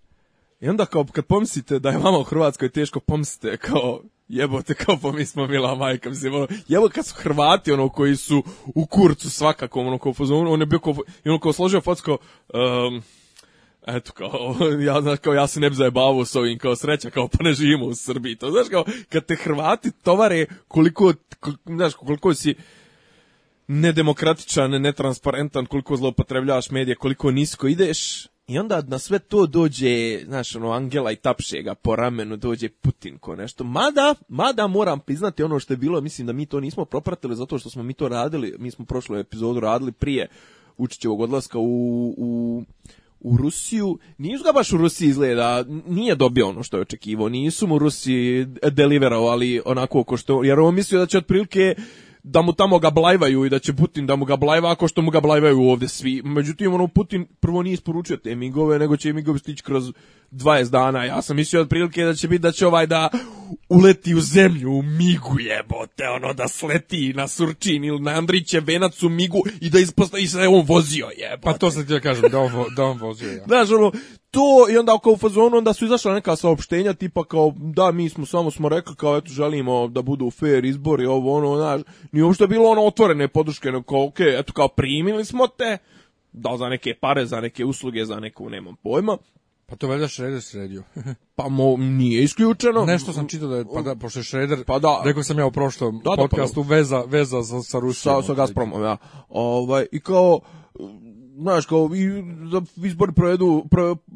I onda kao kad pomislite da je vama u Hrvatskoj teško pomislite kao jebote kao pa mi smo mila majka mislim ono jebo kad su Hrvati ono koji su u kurcu svakako ono kao on je bio kao i ono kao složio focu eto kao ja kao ja se ne bi zajebavao s ovim kao sreća kao pa ne živimo u Srbiji to znaš kao kad te Hrvati tovare koliko znaš koliko si nedemokratičan, netransparentan, koliko zloupotrebljavaš medije, koliko nisko ideš, i onda na sve to dođe, znaš, ono, Angela i tapšega po ramenu dođe Putin ko nešto. Mada, mada moram priznati ono što je bilo, mislim da mi to nismo propratili zato što smo mi to radili, mi smo prošlu epizodu radili prije učićevog odlaska u, u, u Rusiju. Nisu ga baš u Rusiji izgleda, nije dobio ono što je očekivao, nisu mu Rusiji deliverovali onako ko što, jer on mislio da će otprilike da mu tamo ga blajvaju i da će Putin da mu ga blajva ako što mu ga blajvaju ovdje svi. Međutim, ono, Putin prvo nije isporučio te migove, nego će migovi stići kroz 20 dana. Ja sam mislio otprilike da će biti da će ovaj da uleti u zemlju, u migu jebote, ono da sleti na Surčin ili na Andriće venac u migu i da isposta i se on vozio jebote. Pa to sam ti ja kažem, da on, da on vozio. Ja. Znaš, ono, to i onda kao u fazonu, onda su izašla neka saopštenja tipa kao, da, mi smo samo smo rekli kao, eto, želimo da budu fair izbori, ovo, ono, znaš, nije uopšte bilo ono otvorene podrške, no kao, okej, eto, kao primili smo te, da za neke pare, za neke usluge, za neku, nemam pojma. Pa to valjda Šreder sredio. pa mo, nije isključeno. Nešto sam čitao da je, pa da, pošto je Šreder, pa da. rekao sam ja u prošlom da, pa podcastu, veza, veza sa, sa Rusijom. Sa, Gazpromom, ja. Ovaj, I kao, znaš, kao i da izbori provedu,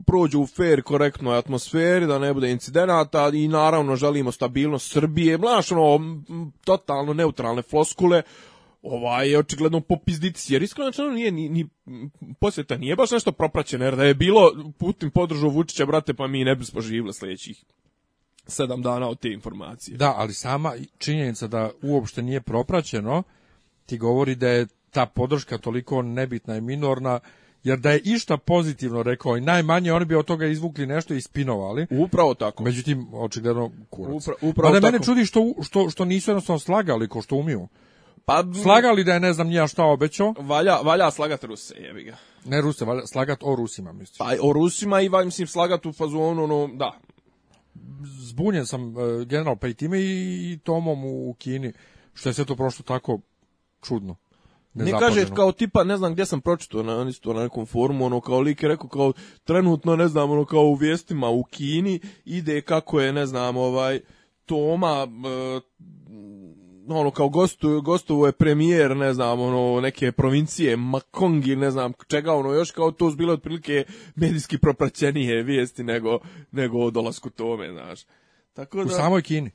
prođu u fair, korektnoj atmosferi, da ne bude incidenata i naravno želimo stabilnost Srbije, znaš, ono, totalno neutralne floskule ovaj je očigledno popizdic, jer iskreno znači, nije ni, ni posjeta nije baš nešto propraćeno, jer da je bilo Putin podržao Vučića, brate, pa mi ne bi spoživili sljedećih sedam dana od te informacije. Da, ali sama činjenica da uopšte nije propraćeno ti govori da je ta podrška toliko nebitna i minorna, jer da je išta pozitivno rekao i najmanje oni bi od toga izvukli nešto i spinovali. Upravo tako. Međutim, očigledno kurac. Upra, upravo da tako. mene čudi što, što, što nisu jednostavno slagali ko što umiju. Pa, Slagali da je ne znam nija šta obećao. Valja, valja slagat Ruse, jebi ga. Ne Ruse, valja slagat o Rusima, mislim. Pa o Rusima i valj, mislim slagat u fazonu, ono, da. Zbunjen sam e, general pa i time i Tomom u Kini, što je sve to prošlo tako čudno. Ne kaže kao tipa, ne znam gdje sam pročitao na isto na nekom forumu, ono kao lik je rekao kao trenutno ne znam, ono kao u vijestima u Kini ide kako je ne znam, ovaj Toma e, ono kao gostu, gostovo je premijer, ne znam, ono neke provincije, Makong ili ne znam čega, ono još kao to bile otprilike medijski propraćenije vijesti nego, nego o dolasku tome, znaš. Tako da, u samoj Kini?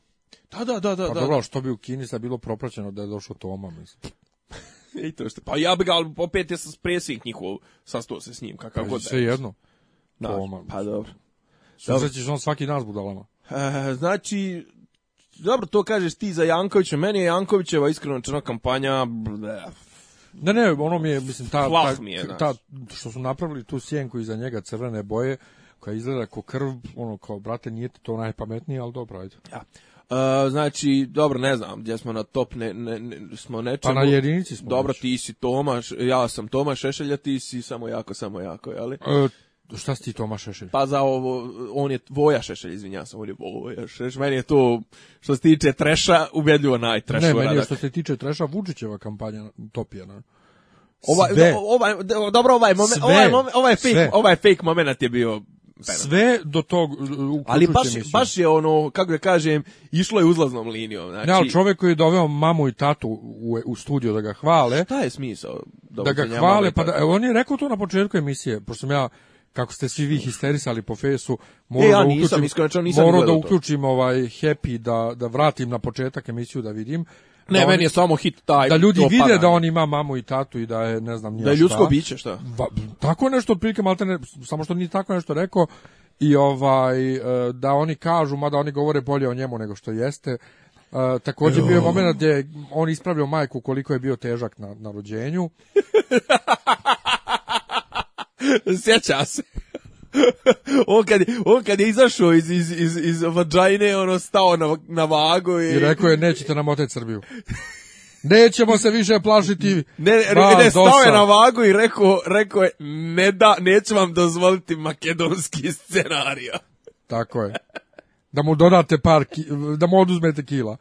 Da, da, da. da pa da, dobro, što bi u Kini sad bilo propraćeno da je došao Toma, mislim. I to što, pa ja bi ga, ali opet je presvijek njihov, sastao se s njim, kakav pa, god Sve jedno, Toma. pa dobro. ćeš on svaki dan budalama. E, znači, dobro, to kažeš ti za Jankovića, meni je Jankovićeva iskreno čena kampanja... Ne, ne, ono mi je, mislim, ta, ta, mi je, ta, što su napravili tu sjenku iza njega crvene boje, koja izgleda ko krv, ono, kao, brate, nije to najpametnije, ali dobro, ajde. Ja. E, znači, dobro, ne znam gdje smo na top, ne, ne, smo nečemu. Pa na jedinici smo. Dobro, ti si Tomaš, ja sam Tomaš Šešelja, ti si samo jako, samo jako, jeli? Uh, e, Šta si ti Toma Šešelj? Pa za ovo, on je Voja Šešelj, izvinjavam se, on je Voja Šešelj. Meni je to, što se tiče treša, ubedljivo najtreš. Ne, meni je što se tiče treša Vučićeva kampanja topijena. Ova, ovaj, dobro, ovaj, momen, sve, ovaj, ovaj, fake, sve. ovaj fake moment je bio Sve do tog uh, Ali baš, baš je ono, kako da kažem, išlo je uzlaznom linijom. Znači... Ne, ali čovjek koji je doveo mamu i tatu u, studio da ga hvale... Šta je smisao? Da, ga hvale, pa da, on je rekao to na početku emisije, pošto sam ja kako ste svi vi histerisali po fesu, e, moram nisam, da uključim, da uključim ovaj happy da da vratim na početak emisiju da vidim. Ne, da meni je samo hit taj. Da ljudi vide da on ima mamu i tatu i da je ne znam nije Da je ljudsko biće šta? tako nešto otprilike ne samo što nije tako nešto rekao i ovaj e, da oni kažu mada oni govore bolje o njemu nego što jeste. Uh, također bio je moment gdje on ispravljao majku koliko je bio težak na, na rođenju. Sjeća se. on, kad, on kad je izašao iz, iz, iz, iz ono stao na, na vagu i... I rekao je, nećete nam oteći Srbiju. Nećemo se više plašiti. Ne, ne, stao je na vagu i rekao, rekao je, ne da, neću vam dozvoliti makedonski scenarija. Tako je. Da mu dodate par, ki, da mu oduzmete kila.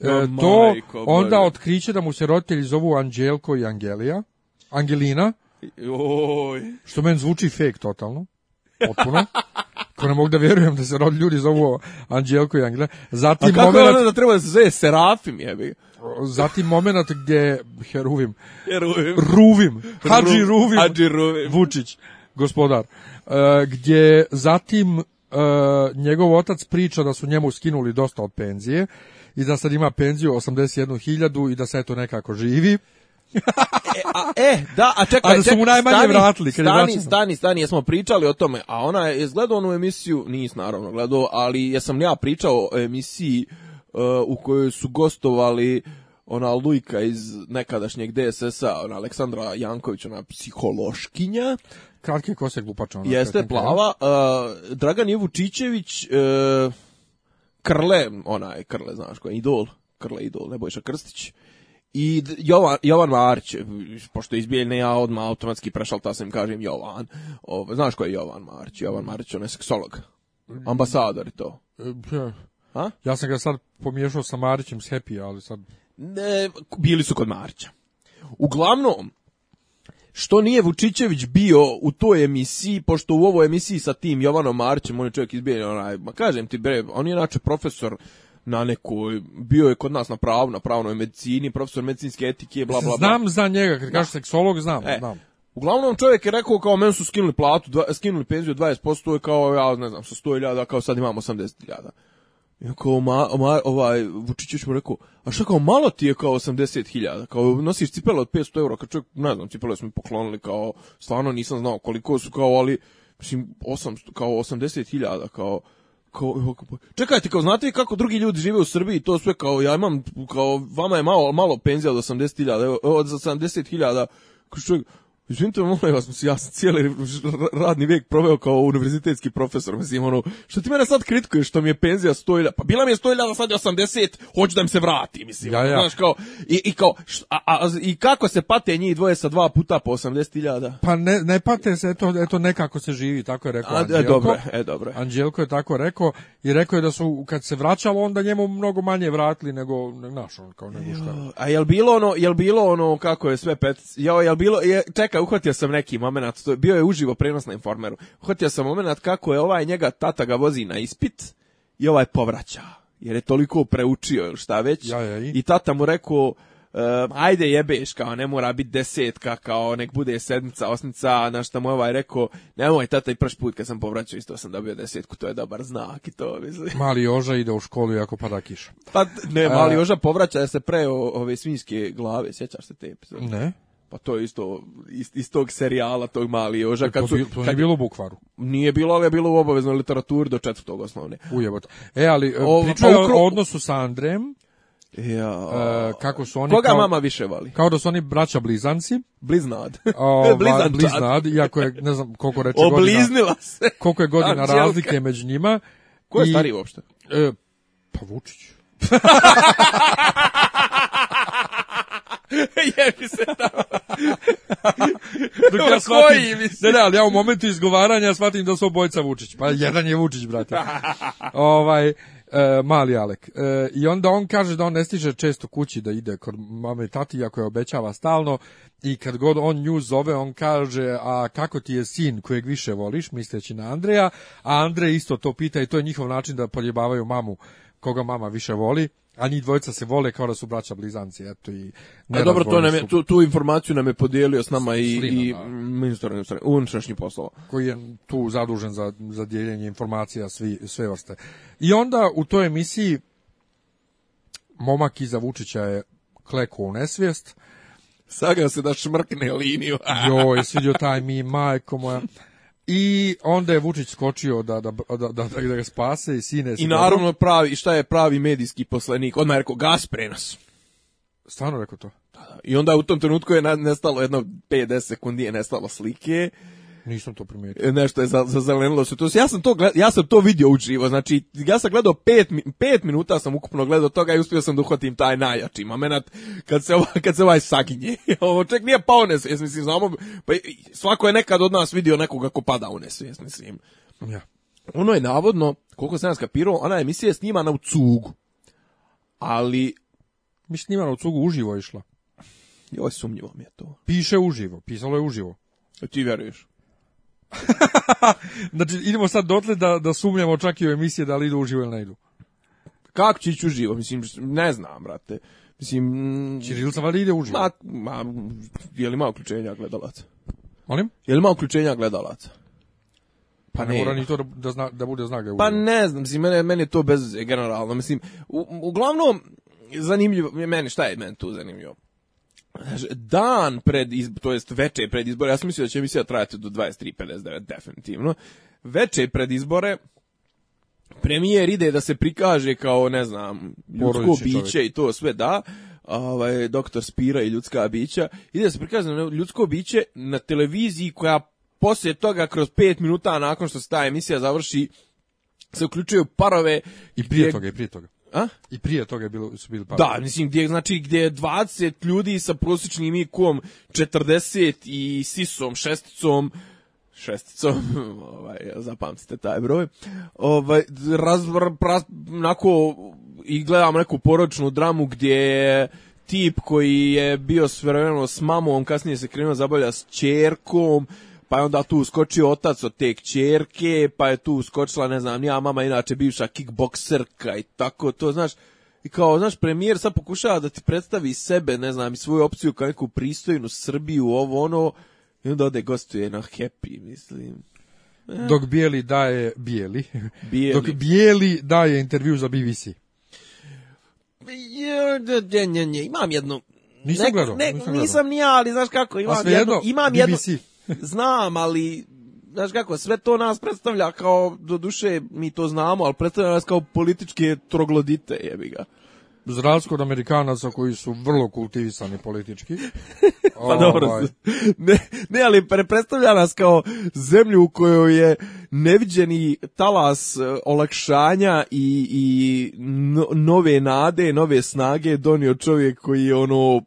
E, to onda otkriće da mu se roditelji zovu Anđelko i Angelija. Angelina. Oj. Što meni zvuči fake totalno. Potpuno. Ko ne mogu da vjerujem da se rod ljudi zovu Anđelko i Angela. Zatim A kako moment... ono da treba da se zove Serafim jebi? Zatim moment gdje Heruvim. Heruvim. Ruvim. Hadži Ruvim. Hadži Ruvim. Vučić, gospodar. E, gdje zatim uh, njegov otac priča da su njemu skinuli dosta od penzije i da sad ima penziju 81.000 i da se to nekako živi. E, a, e, da, a čekaj, su mu najmanje stani, vratili. stani, stani, stani, jesmo pričali o tome, a ona je gledao onu emisiju, nis naravno gledao, ali jesam ja pričao o emisiji e, u kojoj su gostovali ona Lujka iz nekadašnjeg DSS-a, ona Aleksandra Janković, ona psihološkinja. Kratke kose glupača. Ono, Jeste, plava. Uh, Dragan je Vučićević, uh, Krle, ona je Krle, znaš koja je, idol. Krle idol, Nebojša Krstić. I Jovan, Jovan Marić, pošto je izbijeljne, ja odmah automatski ta sam kažem Jovan. O, znaš ko je Jovan Marić? Jovan Marić, on je seksolog. Ambasador je to. ha Ja sam ga sad pomiješao sa Marićem s Happy, ali sad... Ne, bili su kod Marića. Uglavnom, što nije Vučićević bio u toj emisiji, pošto u ovoj emisiji sa tim Jovanom Marićem, on je čovjek izbijen, onaj, ma kažem ti bre, on je inače profesor na nekoj, bio je kod nas na pravu, na pravnoj medicini, profesor medicinske etike, bla, bla, bla. Znam za njega, kad kažeš seksolog, znam, e, znam. Uglavnom čovjek je rekao kao meni su skinuli platu, skinuli penziju 20%, kao ja ne znam, sa 100.000, kao sad imam 80.000. I kao, ma, ma, ovaj, Vučićić mu rekao, a šta kao, malo ti je kao 80.000, kao nosiš cipele od 500 eura, kao čovjek, ne znam, cipele smo poklonili, kao, stvarno nisam znao koliko su, kao, ali, mislim, 800, kao 80.000, kao, kao, čekajte, kao znate kako drugi ljudi žive u Srbiji, to sve kao, ja imam, kao, vama je malo, malo penzija od 80.000, od 70.000, Izvinite, molim vas, ja sam cijeli radni vijek proveo kao univerzitetski profesor, mislim, ono, što ti mene sad kritikuješ što mi je penzija 100.000, pa bila mi je 100.000, sad je 80, hoću da im se vrati, mislim, ja, znaš, kao, i, i kao, a, i kako se pate njih dvoje sa dva puta po 80.000? Pa ne, ne pate se, eto, eto nekako se živi, tako je rekao e, Anđelko. E, dobro, e, dobro. Anđelko je tako rekao i rekao je da su kad se vraćalo onda njemu mnogo manje vratili nego naš on kao nego šta. A jel bilo ono jel bilo ono kako je sve pet jao jel bilo je, čekaj uhvatio sam neki momenat to je, bio je uživo prenos na informeru. Uhvatio sam momenat kako je ovaj njega tata ga vozi na ispit i ovaj povraća jer je toliko preučio ili šta već ja, ja, i... i tata mu rekao um, ajde jebeš, kao ne mora biti desetka, kao nek bude sedmica, osmica, na što mu ovaj rekao, nemoj tata i prvi put kad sam povraćao isto sam dobio desetku, to je dobar znak i to, mislim. Mali Joža ide u školu i ako pada kiša. Pa ne, Mali Joža povraća se pre ove svinjske glave, sjećaš se te epizode? Ne. Pa to je isto iz, iz tog serijala tog mali Joža e, kad su to, to kad, nije bilo u bukvaru. Nije bilo, ali je bilo u obaveznoj literaturi do četvrtog osnovne. Ujebote. E ali pa, o odnosu sa Andrem. Ja. E, kako su oni Koga mama više voli? Kao da su oni braća blizanci. Bliznad. O, blizan bliznad, iako je, ne znam koliko reče Obliznila se. Koliko je godina razlike među njima. Ko je I, stariji uopšte? E, pa Vučić. Jebi se tamo. Dok ja ali ja u momentu izgovaranja shvatim da su obojca Vučić. Pa jedan je Vučić, brate. ovaj, E, mali Alek. E, I onda on kaže da on ne stiže često kući da ide kod mame i tati, ako je obećava stalno. I kad god on nju zove, on kaže, a kako ti je sin kojeg više voliš, misleći na Andreja. A Andrej isto to pita i to je njihov način da poljebavaju mamu koga mama više voli, a njih dvojica se vole kao da su braća blizanci, eto i... A dobro, to nam je, tu, tu, informaciju nam je podijelio s nama i, i ministar unutrašnjih poslova. Koji je tu zadužen za, za dijeljenje informacija svi, sve vrste. I onda u toj emisiji momak iza Vučića je kleko u nesvijest. Saga se da šmrkne liniju. Joj, svidio taj mi, majko moja. I onda je Vučić skočio da, da, da, da, da ga spase i sine. I naravno pravi, šta je pravi medijski poslenik? Odmah je rekao, gas prenos. Stvarno rekao to? Da, da. I onda u tom trenutku je nestalo jedno 50 sekundi je nestalo slike nisam to primetio. E, nešto je zazelenilo se Ja sam to ja sam to vidio uživo. Znači ja sam gledao pet minuta sam ukupno gledao toga i uspio sam da uhvatim taj najjači momenat kad se ovaj, kad se Ovo ček nije pao nesvijest, mislim znamo pa svako je nekad od nas vidio nekoga kako pada u nesvijest, mislim. Ja. Ono je navodno, koliko sam ja skapirao, ona emisija je snimana u cugu. Ali... Mi snimana u cugu uživo išla. Joj, sumnjivo mi je to. Piše uživo, pisalo je uživo. E, ti vjeruješ? znači, idemo sad dotle da, da sumnjamo čak i u emisije da li idu uživo ili ne idu. Kako će ići uživo? Mislim, ne znam, brate. Mislim... Mm, Čirilica znači, valjda ide uživo. Ma, ma, je li ima uključenja gledalaca? Molim? Je li ima uključenja gledalaca? Pa ne, ne mora ni to da, zna, da bude znak da Pa ne znam, mislim, mene, meni je to bez generalno. Mislim, u, uglavnom, zanimljivo, meni, šta je meni tu zanimljivo? dan pred, izbore, to jest veče pred izbore, ja sam mislio da će emisija trajati do 23.59, definitivno, veče pred izbore, premijer ide da se prikaže kao, ne znam, ljudsko biće i to sve da, ovaj, doktor Spira i ljudska bića, ide da se prikaže na ljudsko biće na televiziji koja poslije toga kroz 5 minuta nakon što se ta emisija završi se uključuju parove i prije toga i prije toga a? I prije toga je bilo, su bili pa. Da, mislim, gdje, znači, gdje je 20 ljudi sa prosječnim ikom, 40 i sisom, šesticom, šesticom, ovaj, zapamtite taj broj, ovaj, nako, i gledam neku poročnu dramu gdje je tip koji je bio svrveno s mamom, kasnije se krenuo zabavlja s čerkom, pa je onda tu uskočio otac od te kćerke, pa je tu uskočila, ne znam, ja mama inače bivša kickbokserka i tako to, znaš, i kao, znaš, premijer sad pokušava da ti predstavi sebe, ne znam, i svoju opciju kao neku pristojnu Srbiju, ovo ono, i onda ode gostuje na Happy, mislim. Eh. Dok bijeli daje, bijeli, bijeli. dok bijeli daje intervju za BBC. Imam jednu, Nisam gledao. Ne, nisam, nisam ni ja, ali znaš kako, imam jednu, imam BBC. jednu, Znam, ali znaš kako, sve to nas predstavlja kao, do duše, mi to znamo, ali predstavlja nas kao političke troglodite, jebi ga. od Amerikanaca koji su vrlo kultivisani politički. pa dobro, ovaj. ne, ne, ali predstavlja nas kao zemlju u kojoj je neviđeni talas e, olakšanja i, i nove nade, nove snage donio čovjek koji je ono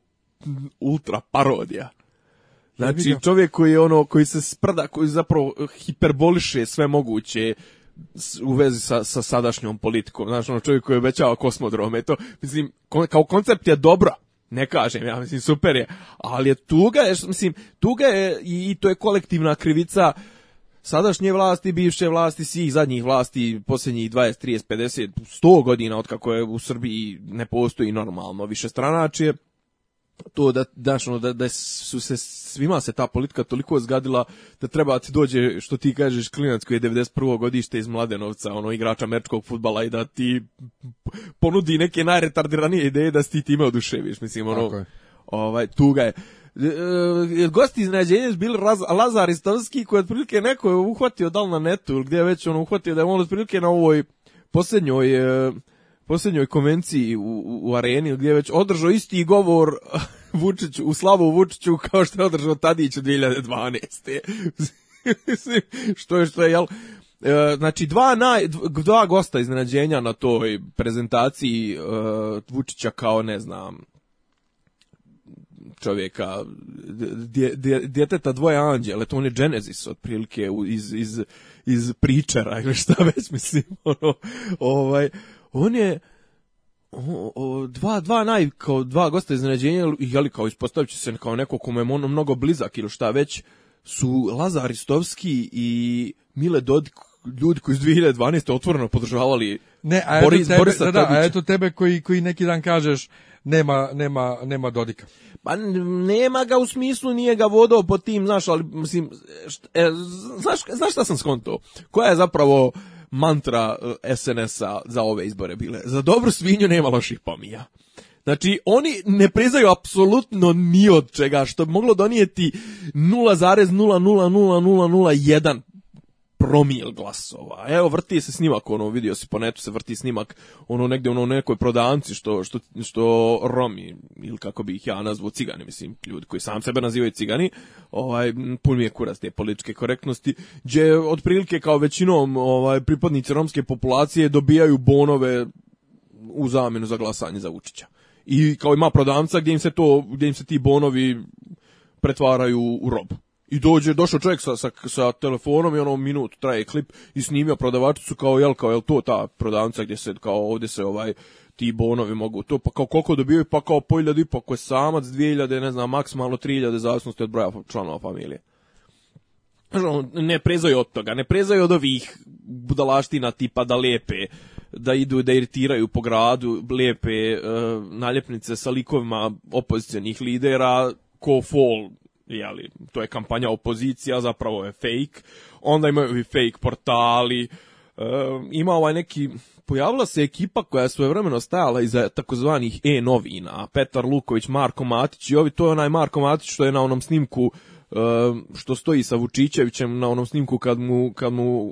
ultra parodija. Znači, čovjek koji je ono, koji se sprda, koji zapravo eh, hiperboliše sve moguće, u vezi sa, sa sadašnjom politikom. znači ono čovjek koji obećava kosmodrome, to, mislim, kao koncept je dobro, ne kažem, ja mislim, super je, ali je tuga, je, mislim, tuga je i to je kolektivna krivica sadašnje vlasti, bivše vlasti, svih zadnjih vlasti, posljednjih 20, 30, 50, 100 godina od kako je u Srbiji ne postoji normalno više stranačije to da, daš, ono, da, da su se svima se ta politika toliko zgadila da treba ti dođe što ti kažeš klinac koji je 91. godište iz Mladenovca ono igrača mečkog futbala i da ti ponudi neke najretardiranije ideje da si ti time oduševiš mislim ono okay. ovaj, tuga je e, e gosti iznenađenja bili Raz, Lazar Istovski koji je otprilike neko je uhvatio dal na netu ili gdje je već on uhvatio da je on otprilike na ovoj posljednjoj e, posljednjoj konvenciji u, areni gdje je već održao isti govor u slavu Vučiću kao što je održao Tadić u 2012. što je što je, jel? E, znači dva, dva gosta iznenađenja na toj prezentaciji e, Vučića kao ne znam čovjeka, djeteta dvoje anđele, to on je Genesis otprilike iz, iz, iz pričara ili šta već mislim, ono, ovaj, on je dva, dva naj, kao dva gosta iznenađenja, li kao ispostavit se kao neko kome je ono mnogo blizak ili šta već, su Lazar Istovski i Mile Dodik ljudi koji su 2012. otvoreno podržavali ne, a Boris, tebe, a eto tebe koji, koji neki dan kažeš nema, nema, nema Dodika. Pa nema ga u smislu, nije ga vodao po tim, znaš, ali mislim, e, znaš, znaš šta sam skonto? Koja je zapravo mantra e, SNS-a za ove izbore bile. Za dobru svinju nema loših pomija. Znači, oni ne priznaju apsolutno ni od čega, što bi moglo donijeti 0.0001% promil glasova. Evo, vrti se snimak, ono, vidio si po netu se vrti snimak, ono, negdje, ono, nekoj prodanci što, što, što Romi, ili kako bi ih ja nazvao, cigani, mislim, ljudi koji sam sebe nazivaju cigani, ovaj, pun mi je kuras te političke korektnosti, gdje, otprilike, kao većinom, ovaj, pripadnici romske populacije dobijaju bonove u zamjenu za glasanje za Vučića. I kao ima prodavca gdje im se to, gdje im se ti bonovi pretvaraju u robu. I dođe, došao čovjek sa, sa, sa telefonom i ono minut traje klip i snimio prodavačicu kao jel, kao jel to ta prodavnica gdje se kao ovdje se ovaj ti bonovi mogu to, pa kao koliko dobivaju, pa kao po iljadu i pa samac, dvije iljade, ne znam, maksimalno tri iljade, ste od broja članova familije. Ono, ne prezaju od toga, ne prezaju od ovih budalaština tipa da lepe, da idu da iritiraju po gradu, lepe e, naljepnice sa likovima opozicionih lidera, ko fol jeli, to je kampanja opozicija, zapravo je fake, onda imaju i fake portali, e, ima ovaj neki, pojavila se ekipa koja je vremeno stajala iza takozvanih e-novina, Petar Luković, Marko Matić i ovi, to je onaj Marko Matić što je na onom snimku što stoji sa Vučićevićem na onom snimku kad mu, kad mu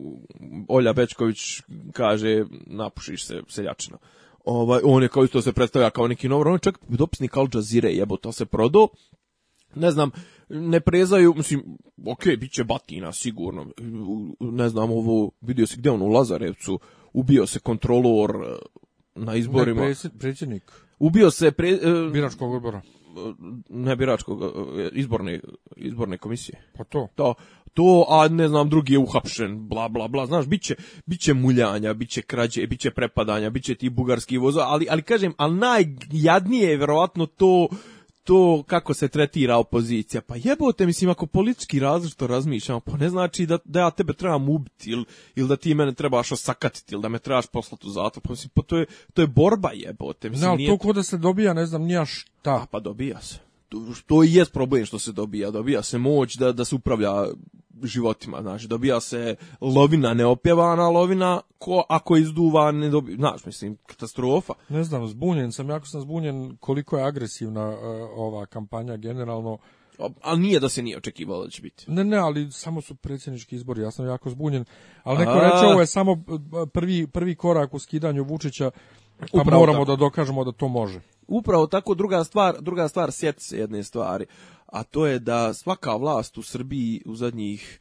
Olja Bečković kaže napušiš se seljačina. Ovaj, on je kao isto se predstavlja kao neki novor, on je čak dopisnik Al Jazeera jebo, to se prodao. Ne znam, ne prezaju, mislim, okej, okay, bit će batina, sigurno. Ne znam, ovo, vidio si gdje on u Lazarevcu, ubio se kontrolor e, na izborima. Ne, predsjednik. Ubio se... Pre, e, biračkog odbora. E, ne biračkog, izborne, izborne komisije. Pa to. To, to, a ne znam, drugi je uhapšen, bla, bla, bla, znaš, bit će, bit će muljanja, bit će krađe, bit će prepadanja, bit će ti bugarski voza, ali, ali kažem, ali najjadnije je vjerovatno to to kako se tretira opozicija. Pa jebote, mislim, ako politički različito razmišljamo, pa ne znači da, da ja tebe trebam ubiti ili, ili da ti mene trebaš osakatiti ili da me trebaš poslati u zatvor. Pa mislim, pa to je, to je borba jebote. Mislim, ali nije... to ko da se dobija, ne znam, nija šta. pa dobija se to i jest problem što se dobija. Dobija se moć da, da se upravlja životima, znači dobija se lovina neopjevana lovina ko ako izduva ne dobija. znaš mislim katastrofa. Ne znam, zbunjen sam, jako sam zbunjen koliko je agresivna e, ova kampanja generalno. Ali nije da se nije očekivalo da će biti. Ne, ne, ali samo su predsjednički izbori, ja sam jako zbunjen. Ali neko A... reče, ovo je samo e, prvi, prvi korak u skidanju Vučića pa Upravo moramo tako. da dokažemo da to može. Upravo tako, druga stvar, druga stvar sjeti se jedne stvari, a to je da svaka vlast u Srbiji u zadnjih,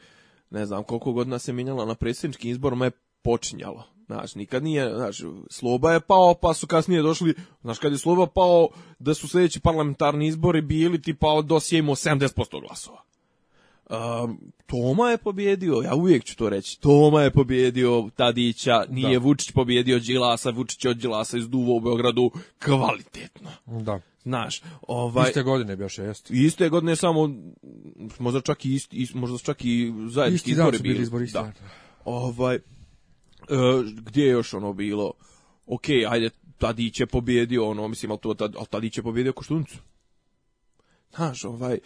ne znam koliko godina se mijenjala na predsjedničkim izborima je počinjalo. Znaš, nikad nije, znaš, Sloba je pao, pa su kasnije došli, znaš, kad je Sloba pao, da su sljedeći parlamentarni izbori bili tipa dosjemo imao 70% glasova. Um, Toma je pobjedio, ja uvijek ću to reći, Toma je pobjedio Tadića, nije da. Vučić pobjedio Đilasa, Vučić je od Đilasa izduvo u Beogradu kvalitetno. Da. Znaš, ovaj iste godine bio šest. Iste godine samo možda čak i isti, možda čak i zajednički izbori bili. Izbori, da. Ovaj e, gdje je još ono bilo? Okej, okay, ajde Tadić je pobjedio, ono mislim ali Tadić je pobjedio koštuncu Znaš, ovaj,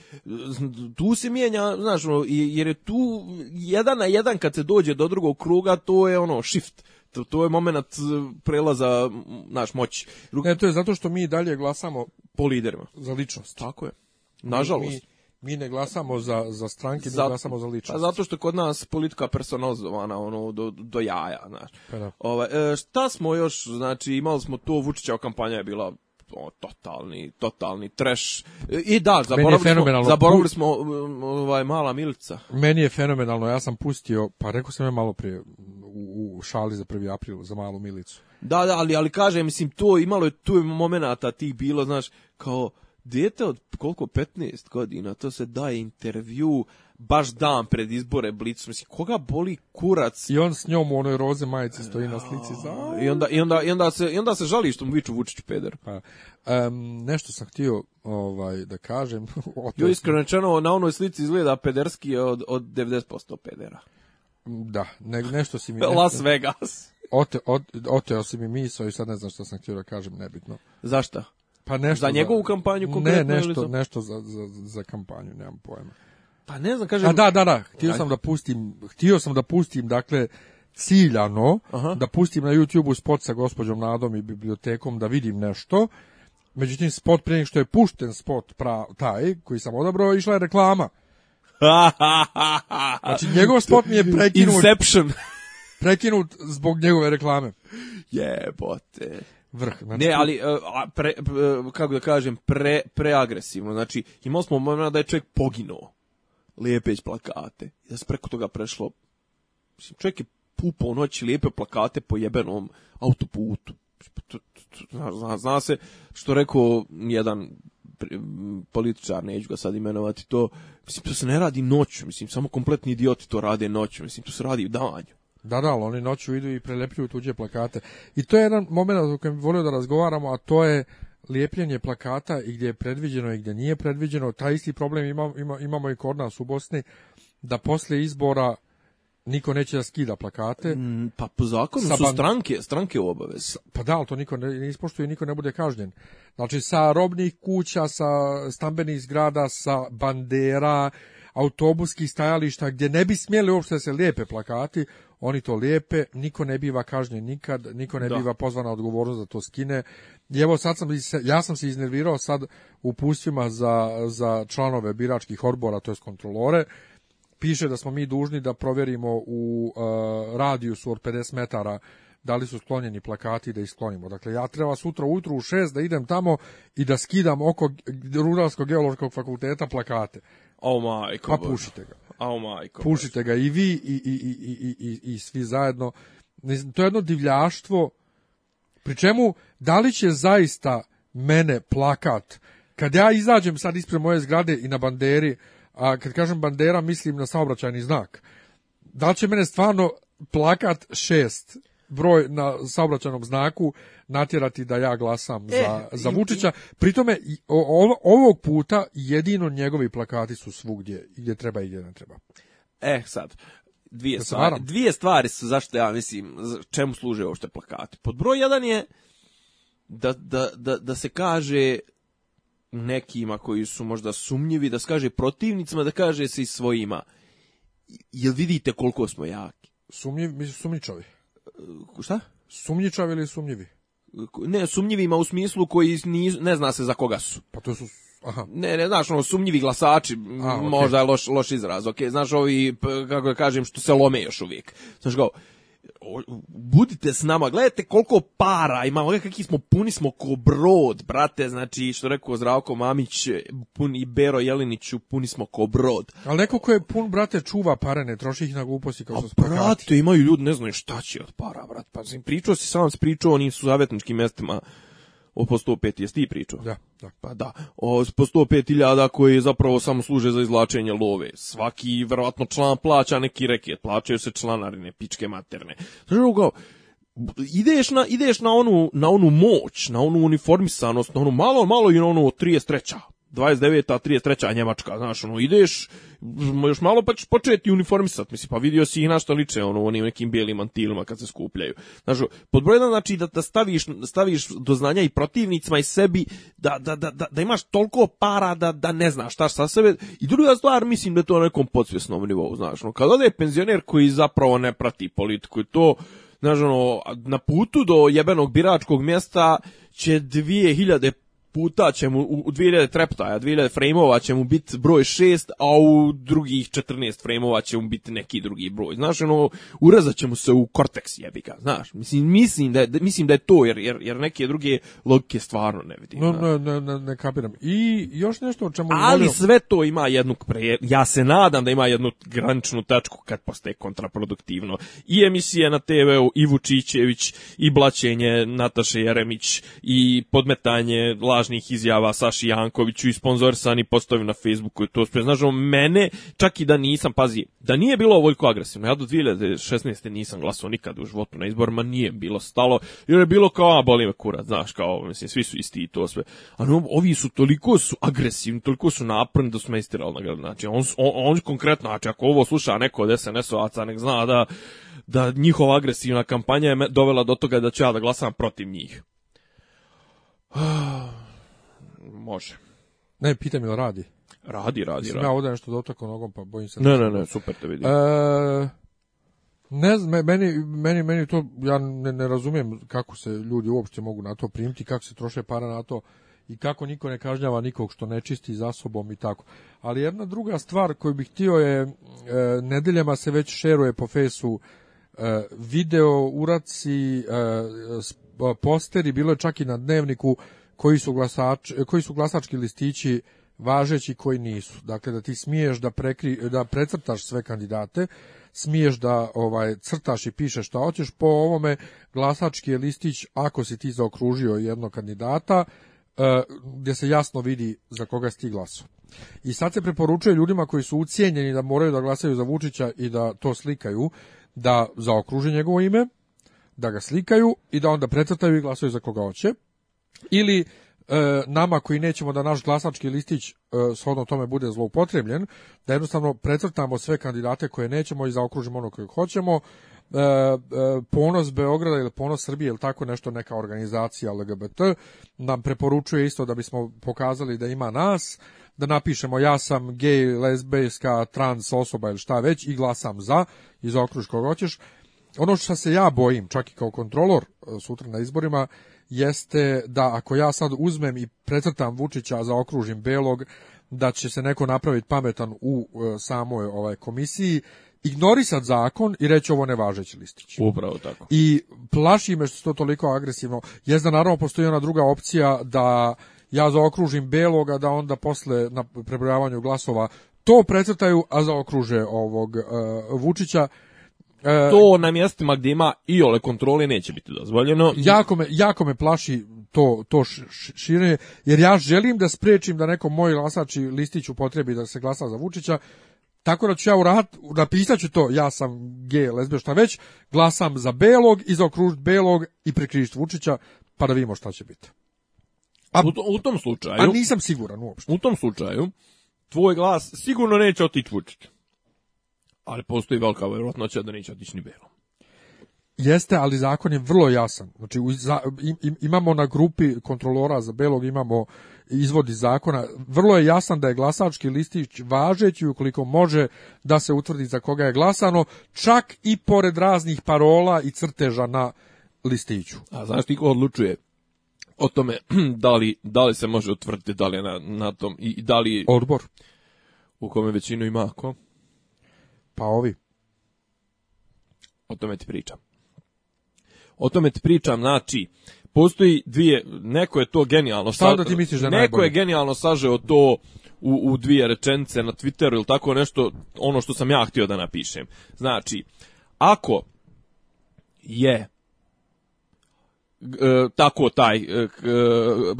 tu se mijenja, znaš, ono, jer je tu jedan na jedan kad se dođe do drugog kruga, to je ono, shift. To, je moment e, prelaza, naš moći. Drug... E, to je zato što mi dalje glasamo po liderima. Za ličnost. Tako je. Nažalost. Mi, ne glasamo za, za stranke, mi ne glasamo za ličnost. Pa zato što kod nas politika personalizovana ono, do, do jaja. Znaš. Pa da. Ovaj, e, šta smo još, znači imali smo to, Vučića kampanja je bila o, ono, totalni, totalni treš. I da, zaboravili smo, zaboravili smo um, um, ovaj, mala milica. Meni je fenomenalno, ja sam pustio, pa rekao sam ja malo prije u, šali za 1. april, za malu milicu. Da, da, ali, ali kaže, mislim, to imalo je tu momenata tih, bilo, znaš, kao, dijete od koliko, 15 godina, to se daje intervju, baš dan pred izbore Blicu, mislim, koga boli kurac? I on s njom u onoj roze majici stoji na slici. Za... I, onda, i, onda, i, onda se, I onda se žali što mu viču Vučić peder. Pa, nešto sam htio ovaj, da kažem. Jo, iskreno rečeno, na onoj slici izgleda pederski od, od 90% pedera. Da, nešto si mi... Las Vegas. Ote, oteo si mi misao i sad ne znam što sam htio da kažem, nebitno. zašto Pa za njegovu kampanju konkretno? Ne, nešto, nešto za, za, za kampanju, nemam pojma. Pa ne znam, kažem... A da, da, da, htio sam da pustim, htio sam da pustim, dakle, ciljano, da pustim na YouTube-u spot sa gospođom Nadom i bibliotekom da vidim nešto, međutim spot prije što je pušten spot pra, taj koji sam odabrao, išla je reklama. Znači, njegov spot mi je prekinut... Inception. prekinut zbog njegove reklame. Jebote. Vrh. Znači- ne, ali, e, e, kako da kažem, pre, preagresivno. Znači, imao smo moment da je čovjek poginuo. Lijepe plakate. Ja sam preko toga prešlo, mislim, čovjek je pupao noći lijepe plakate po jebenom autoputu. Zna, se što rekao jedan političar, neću ga sad imenovati to, mislim, to se ne radi noću, mislim, samo kompletni idioti to rade noću, mislim, to se radi u danju. Da, da, ali oni noću idu i prelepljuju tuđe plakate. I to je jedan moment o kojem volio da razgovaramo, a to je lijepljenje plakata i gdje je predviđeno i gdje nije predviđeno, taj isti problem imamo, imamo i kod nas u Bosni, da poslije izbora niko neće da skida plakate. Mm, pa po zakonu su stranke, stranke u Pa da, ali to niko ne, ispoštuje i niko ne bude kažnjen. Znači sa robnih kuća, sa stambenih zgrada, sa bandera, autobuskih stajališta gdje ne bi smjeli uopšte se lijepe plakati, oni to lijepe, niko ne biva kažnjen nikad, niko ne biva pozvan na odgovornost da to skine. I evo sad sam, ja sam se iznervirao sad u pustima za, za članove biračkih odbora, to je kontrolore, piše da smo mi dužni da provjerimo u uh, radijusu od 50 metara da li su sklonjeni plakati da ih sklonimo. Dakle, ja treba sutra ujutru u šest da idem tamo i da skidam oko Ruralskog geološkog fakulteta plakate. Oh pa pušite ga. Oh God. Pušite ga i vi i, i, i, i, i svi zajedno. to je jedno divljaštvo. Pri čemu, da li će zaista mene plakat? Kad ja izađem sad ispred moje zgrade i na banderi, a kad kažem bandera mislim na saobraćajni znak, da li će mene stvarno plakat šest broj na saobraćajnom znaku natjerati da ja glasam za, eh, za Vučića. pritome ovog puta jedino njegovi plakati su svugdje gdje treba i gdje ne treba. E sad, dvije stvari, dvije stvari su zašto ja mislim čemu služe je plakati. Pod broj jedan je da, da, da, da se kaže nekima koji su možda sumnjivi, da se kaže protivnicima, da kaže se i svojima. Jel vidite koliko smo jaki? Sumnjivi, mislim sumnjičavi. Šta? Sumnjičavi ili sumnjivi? Ne, sumnjivima u smislu koji ne zna se za koga su. Pa to su Aha. Ne, ne, znaš, ono, sumnjivi glasači, možda je loš, loš izraz, okej znaš, ovi, kako da kažem, što se lome još uvijek. Znaš, kao, budite s nama, gledajte koliko para imamo, kakvi smo, puni smo ko brod, brate, znači, što rekao Zdravko Mamić, pun i Bero Jeliniću, puni smo ko brod. Ali neko ko je pun, brate, čuva pare, ne troši ih na gluposti kao što A, brate, imaju ljudi, ne znaju šta će od para, brate, pa znači, pričao si sam, pričao o onim savjetničkim mestima, po 105 jesi ti pričao? Da, da. Pa da, o, po 105.000 koji zapravo samo služe za izlačenje love. Svaki, verovatno, član plaća neki reket, plaćaju se članarine, pičke materne. drugo ono ideš na, ideš na onu, na onu moć, na onu uniformisanost, na onu malo, malo i na onu 33 29. a 33. Njemačka, znaš, ono, ideš, još malo pa ćeš početi uniformisat, mislim, pa vidio si ih na što liče, ono, onim nekim bijelim mantilima kad se skupljaju. Znaš, pod broj znači da, da staviš, staviš do znanja i protivnicima i sebi, da, da, da, da, imaš toliko para da, da ne znaš šta sa sebe. I druga stvar, mislim da je to na nekom podsvjesnom nivou, znaš, no, kad ode penzioner koji zapravo ne prati politiku i to, znaš, ono, na putu do jebenog biračkog mjesta će 2000 puta će mu, u 2000 treptaja, 2000 frameova će mu biti broj 6, a u drugih 14 frameova će mu biti neki drugi broj. Znaš, ono, urezat mu se u korteks jebiga, znaš. Mislim, mislim, da, je, mislim da je to, jer, jer, jer neke druge logike stvarno ne vidim. No, ne, ne, ne, ne kapiram. I još nešto o čemu... Ali volio... sve to ima jednu, pre, ja se nadam da ima jednu graničnu tačku kad postaje kontraproduktivno. I emisije na TV-u, i Vučićević, i blaćenje Nataše Jeremić, i podmetanje La lažnih izjava Saši Jankoviću i sponzorsani postovi na Facebooku i to sve. Znaš, ono, mene, čak i da nisam, pazi, da nije bilo ovoliko agresivno, ja do 2016. nisam glasao nikad u životu na izborima, nije bilo stalo, jer je bilo kao, a boli me kurac, znaš, kao, mislim, svi su isti i to sve. A no, ovi su toliko su agresivni, toliko su naprni da su me istirali na Znači, on, on, on konkretno, znači, ako ovo sluša neko od SNS-ovaca, nek zna da da njihova agresivna kampanja je dovela do toga da ću ja da glasam protiv njih. Može. Ne, pitam mi, radi. Radi, radi, Mislim, radi. ja ovdje nešto dotakao nogom, pa bojim se. Ne, ne, ne, super te vidim. E, ne znam, meni, meni, meni to, ja ne, ne razumijem kako se ljudi uopće mogu na to primiti, kako se troše para na to i kako niko ne kažnjava nikog što ne čisti za sobom i tako. Ali jedna druga stvar koju bih htio je, e, nedeljama se već šeruje po fesu e, video, uraci, e, posteri, bilo je čak i na dnevniku, koji su, koji su glasački listići važeći koji nisu. Dakle, da ti smiješ da, prekri, da precrtaš sve kandidate, smiješ da ovaj crtaš i pišeš šta hoćeš. Po ovome glasački je listić, ako si ti zaokružio jednog kandidata, e, gdje se jasno vidi za koga si ti glasao. I sad se preporučuje ljudima koji su ucijenjeni da moraju da glasaju za Vučića i da to slikaju, da zaokruže njegovo ime, da ga slikaju i da onda precrtaju i glasaju za koga hoće ili e, nama koji nećemo da naš glasački listić e, shodno tome bude zloupotrebljen, da jednostavno precrtamo sve kandidate koje nećemo i zaokružimo ono koje hoćemo, e, e, ponos Beograda ili ponos Srbije ili tako nešto neka organizacija LGBT nam preporučuje isto da bismo pokazali da ima nas da napišemo ja sam gej, lesbejska, trans osoba ili šta već i glasam za i okruž koga hoćeš ono što se ja bojim čak i kao kontrolor sutra na izborima jeste da ako ja sad uzmem i precrtam Vučića za okružim belog, da će se neko napraviti pametan u e, samoj ovaj komisiji, ignorisat zakon i reći ovo nevažeći listić. Upravo tako. I plaši me što se to toliko agresivno. Jezda naravno postoji ona druga opcija da ja zaokružim beloga, da onda posle na prebrojavanju glasova to precrtaju, a zaokruže ovog e, Vučića E, to na mjestima gdje ima i ole kontrole neće biti dozvoljeno. Jako me, jako me plaši to, to šire, jer ja želim da spriječim da neko moj glasači listić potrebi da se glasa za Vučića, tako da ću ja u rat, napisat ću to, ja sam gej, lesbe, šta već, glasam za Belog i za Belog i prekrižit Vučića, pa da vidimo šta će biti. A, u, tom slučaju... A nisam siguran uopšte. U tom slučaju, tvoj glas sigurno neće otići Vučića ali postoji velika vjerojatnoća da neće otići ni belo. Jeste, ali zakon je vrlo jasan. Znači, imamo na grupi kontrolora za belog, imamo izvodi zakona. Vrlo je jasan da je glasački listić važeći ukoliko može da se utvrdi za koga je glasano, čak i pored raznih parola i crteža na listiću. A znaš ti ko odlučuje? o tome da li, da li se može utvrditi da li na, na tom i, da li... Odbor. U kome većinu ima ko? Pa ovi. O tome ti pričam. O tome ti pričam, znači, postoji dvije, neko je to genijalno. Šta da ti misliš da Neko je genijalno sažeo to u, u dvije rečenice na Twitteru ili tako nešto, ono što sam ja htio da napišem. Znači, ako je e, tako taj e, e,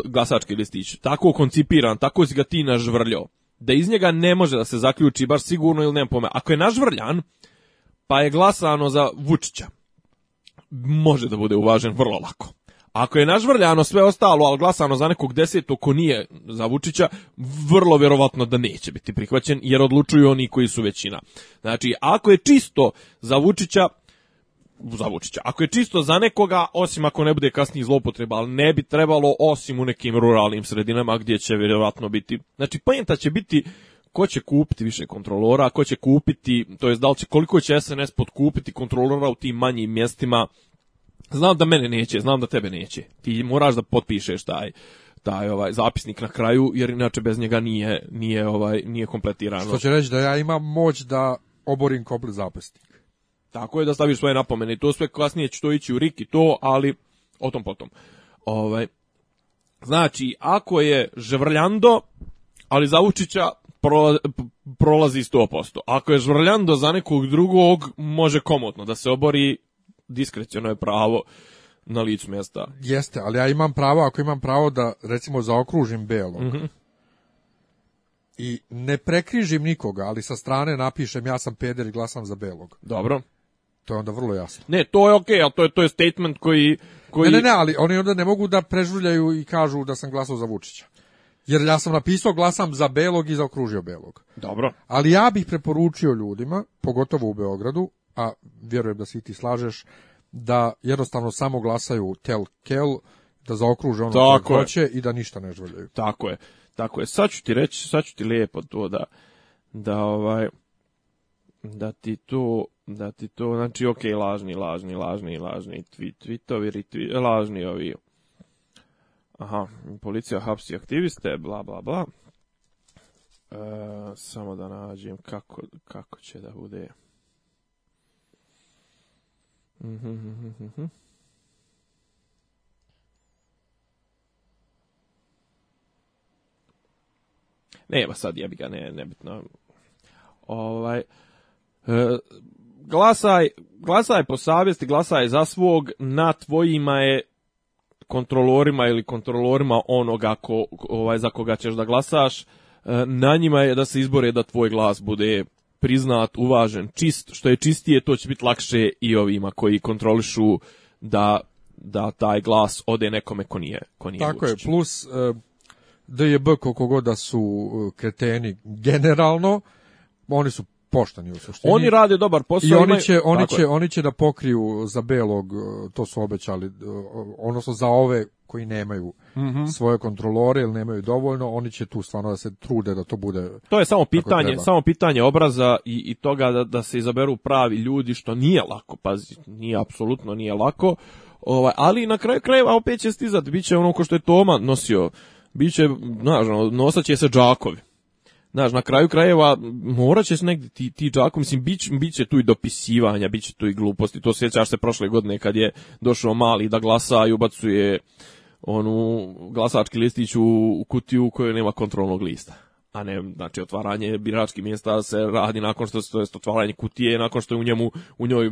glasački listić, tako koncipiran, tako si ga ti nažvrljao, da iz njega ne može da se zaključi baš sigurno ili nema pome. Ako je nažvrljan pa je glasano za Vučića, može da bude uvažen vrlo lako. Ako je nažvrljano sve ostalo, ali glasano za nekog desetog ko nije za Vučića, vrlo vjerovatno da neće biti prihvaćen, jer odlučuju oni koji su većina. Znači, ako je čisto za Vučića, za Vučića. Ako je čisto za nekoga, osim ako ne bude kasnije zloupotreba, ali ne bi trebalo osim u nekim ruralnim sredinama gdje će vjerojatno biti. Znači, pojenta će biti ko će kupiti više kontrolora, ko će kupiti, to jest da li će, koliko će SNS podkupiti kontrolora u tim manjim mjestima. Znam da mene neće, znam da tebe neće. Ti moraš da potpišeš taj ovaj zapisnik na kraju jer inače bez njega nije nije ovaj nije kompletirano. Što će reći da ja imam moć da oborim komplet zapisnik. Tako je da staviš svoje napomene i to sve kasnije će to ići u Riki, to, ali o tom potom. Ovaj. Znači, ako je Žvrljando, ali za Vučića prolazi 100%. Ako je Žvrljando za nekog drugog, može komotno da se obori, diskreciono je pravo na licu mjesta. Jeste, ali ja imam pravo, ako imam pravo da recimo zaokružim belog. Mhm. I ne prekrižim nikoga, ali sa strane napišem ja sam peder i glasam za belog. Dobro. To je onda vrlo jasno. Ne, to je ok, ali to je, to je statement koji... koji... Ne, ne, ne, ali oni onda ne mogu da prežuljaju i kažu da sam glasao za Vučića. Jer ja sam napisao glasam za Belog i zaokružio Belog. Dobro. Ali ja bih preporučio ljudima, pogotovo u Beogradu, a vjerujem da svi ti slažeš, da jednostavno samo glasaju tel kel, da zaokruže ono Tako hoće i da ništa ne žuljaju. Tako je. Tako je. Sad ću ti reći, sad ću ti lijepo to da da ovaj da ti to da ti to, znači, ok, lažni, lažni, lažni, lažni, tweet, tweetovi, lažni ovi. Aha, policija hapsi aktiviste, bla, bla, bla. E, samo da nađem kako, kako će da bude. Mhm, mhm, mhm. mhm, mhm. Nema sad, bih ga, ne, nebitno. Ovaj, e, glasaj, glasaj po savjesti, glasaj za svog, na tvojima je kontrolorima ili kontrolorima onoga ovaj, za koga ćeš da glasaš, e, na njima je da se izbore da tvoj glas bude priznat, uvažen, čist, što je čistije, to će biti lakše i ovima koji kontrolišu da, da taj glas ode nekome ko nije, ko nije Tako je, plus e, DJB koliko god da su e, kreteni generalno, oni su Poštani u suštini. Oni rade dobar posao. I oni će, oni, će, oni će da pokriju za belog, e, to su obećali, e, odnosno za ove koji nemaju mhm. svoje kontrolore ili nemaju dovoljno, oni će tu stvarno da se trude da to bude. To je samo pitanje, samo pitanje obraza i, i toga da, da se izaberu pravi ljudi što nije lako, pazi, nije apsolutno nije lako. Ovaj, ali na kraju krajeva opet će stizati, bit će ono ko što je Toma nosio, bit će, ono, nosat će se džakovi. Znaš, na kraju krajeva morat će se negdje ti, ti džako, mislim, bit, će tu i dopisivanja, bit će tu i gluposti. To sjećaš se prošle godine kad je došao mali da glasa i ubacuje onu glasački listić u kutiju u kojoj nema kontrolnog lista. A ne, znači, otvaranje biračkih mjesta se radi nakon što se, otvaranje kutije, nakon što je u njemu, u njoj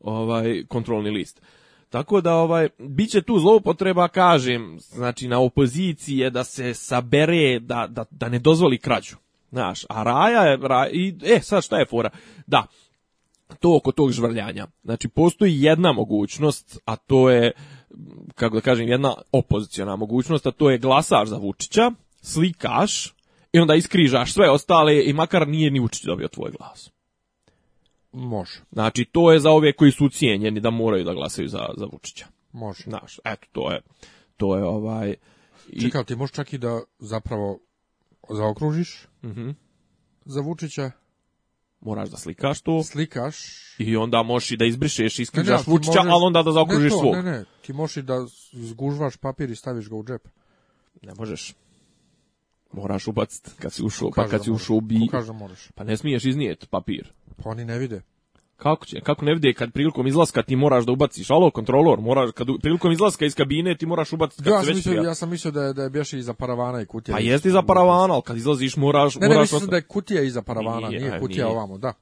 ovaj kontrolni list. Tako da ovaj će tu zloupotreba kažem, znači na opoziciji da se sabere da, da, da ne dozvoli krađu. Znaš, a raja je, i, e, sad šta je fora? Da, to oko tog žvrljanja. Znači, postoji jedna mogućnost, a to je, kako da kažem, jedna opoziciona mogućnost, a to je glasaš za Vučića, slikaš i onda iskrižaš sve ostale i makar nije ni Vučić dobio tvoj glas. Može. Znači, to je za ove koji su ucijenjeni da moraju da glasaju za, za Vučića. Može. Znaš, eto, to je, to je ovaj... I... Čekaj, ti možeš čak i da zapravo zaokružiš mhm. za Vučića. Moraš da slikaš to. Slikaš. I onda možeš da izbrišeš, iskrižaš Vučića, možeš... ali onda da zaokružiš Ne, ne, ti možeš da zgužvaš papir i staviš ga u džep. Ne možeš. Moraš ubaciti kad si ušao, pa kad si ušao bi... Pa ne smiješ iznijeti papir. Pa oni ne vide kako, će, kako ne kad prilikom izlaska ti moraš da ubaciš alo kontrolor moraš kad prilikom izlaska iz kabine ti moraš ubaciti ja, sam mislio, ja sam mislio da je da je bješ iza paravana i kutija pa jeste iza paravana al kad izlaziš moraš ne, ne, mislim da je kutija iza paravana nije, kutija ovamo da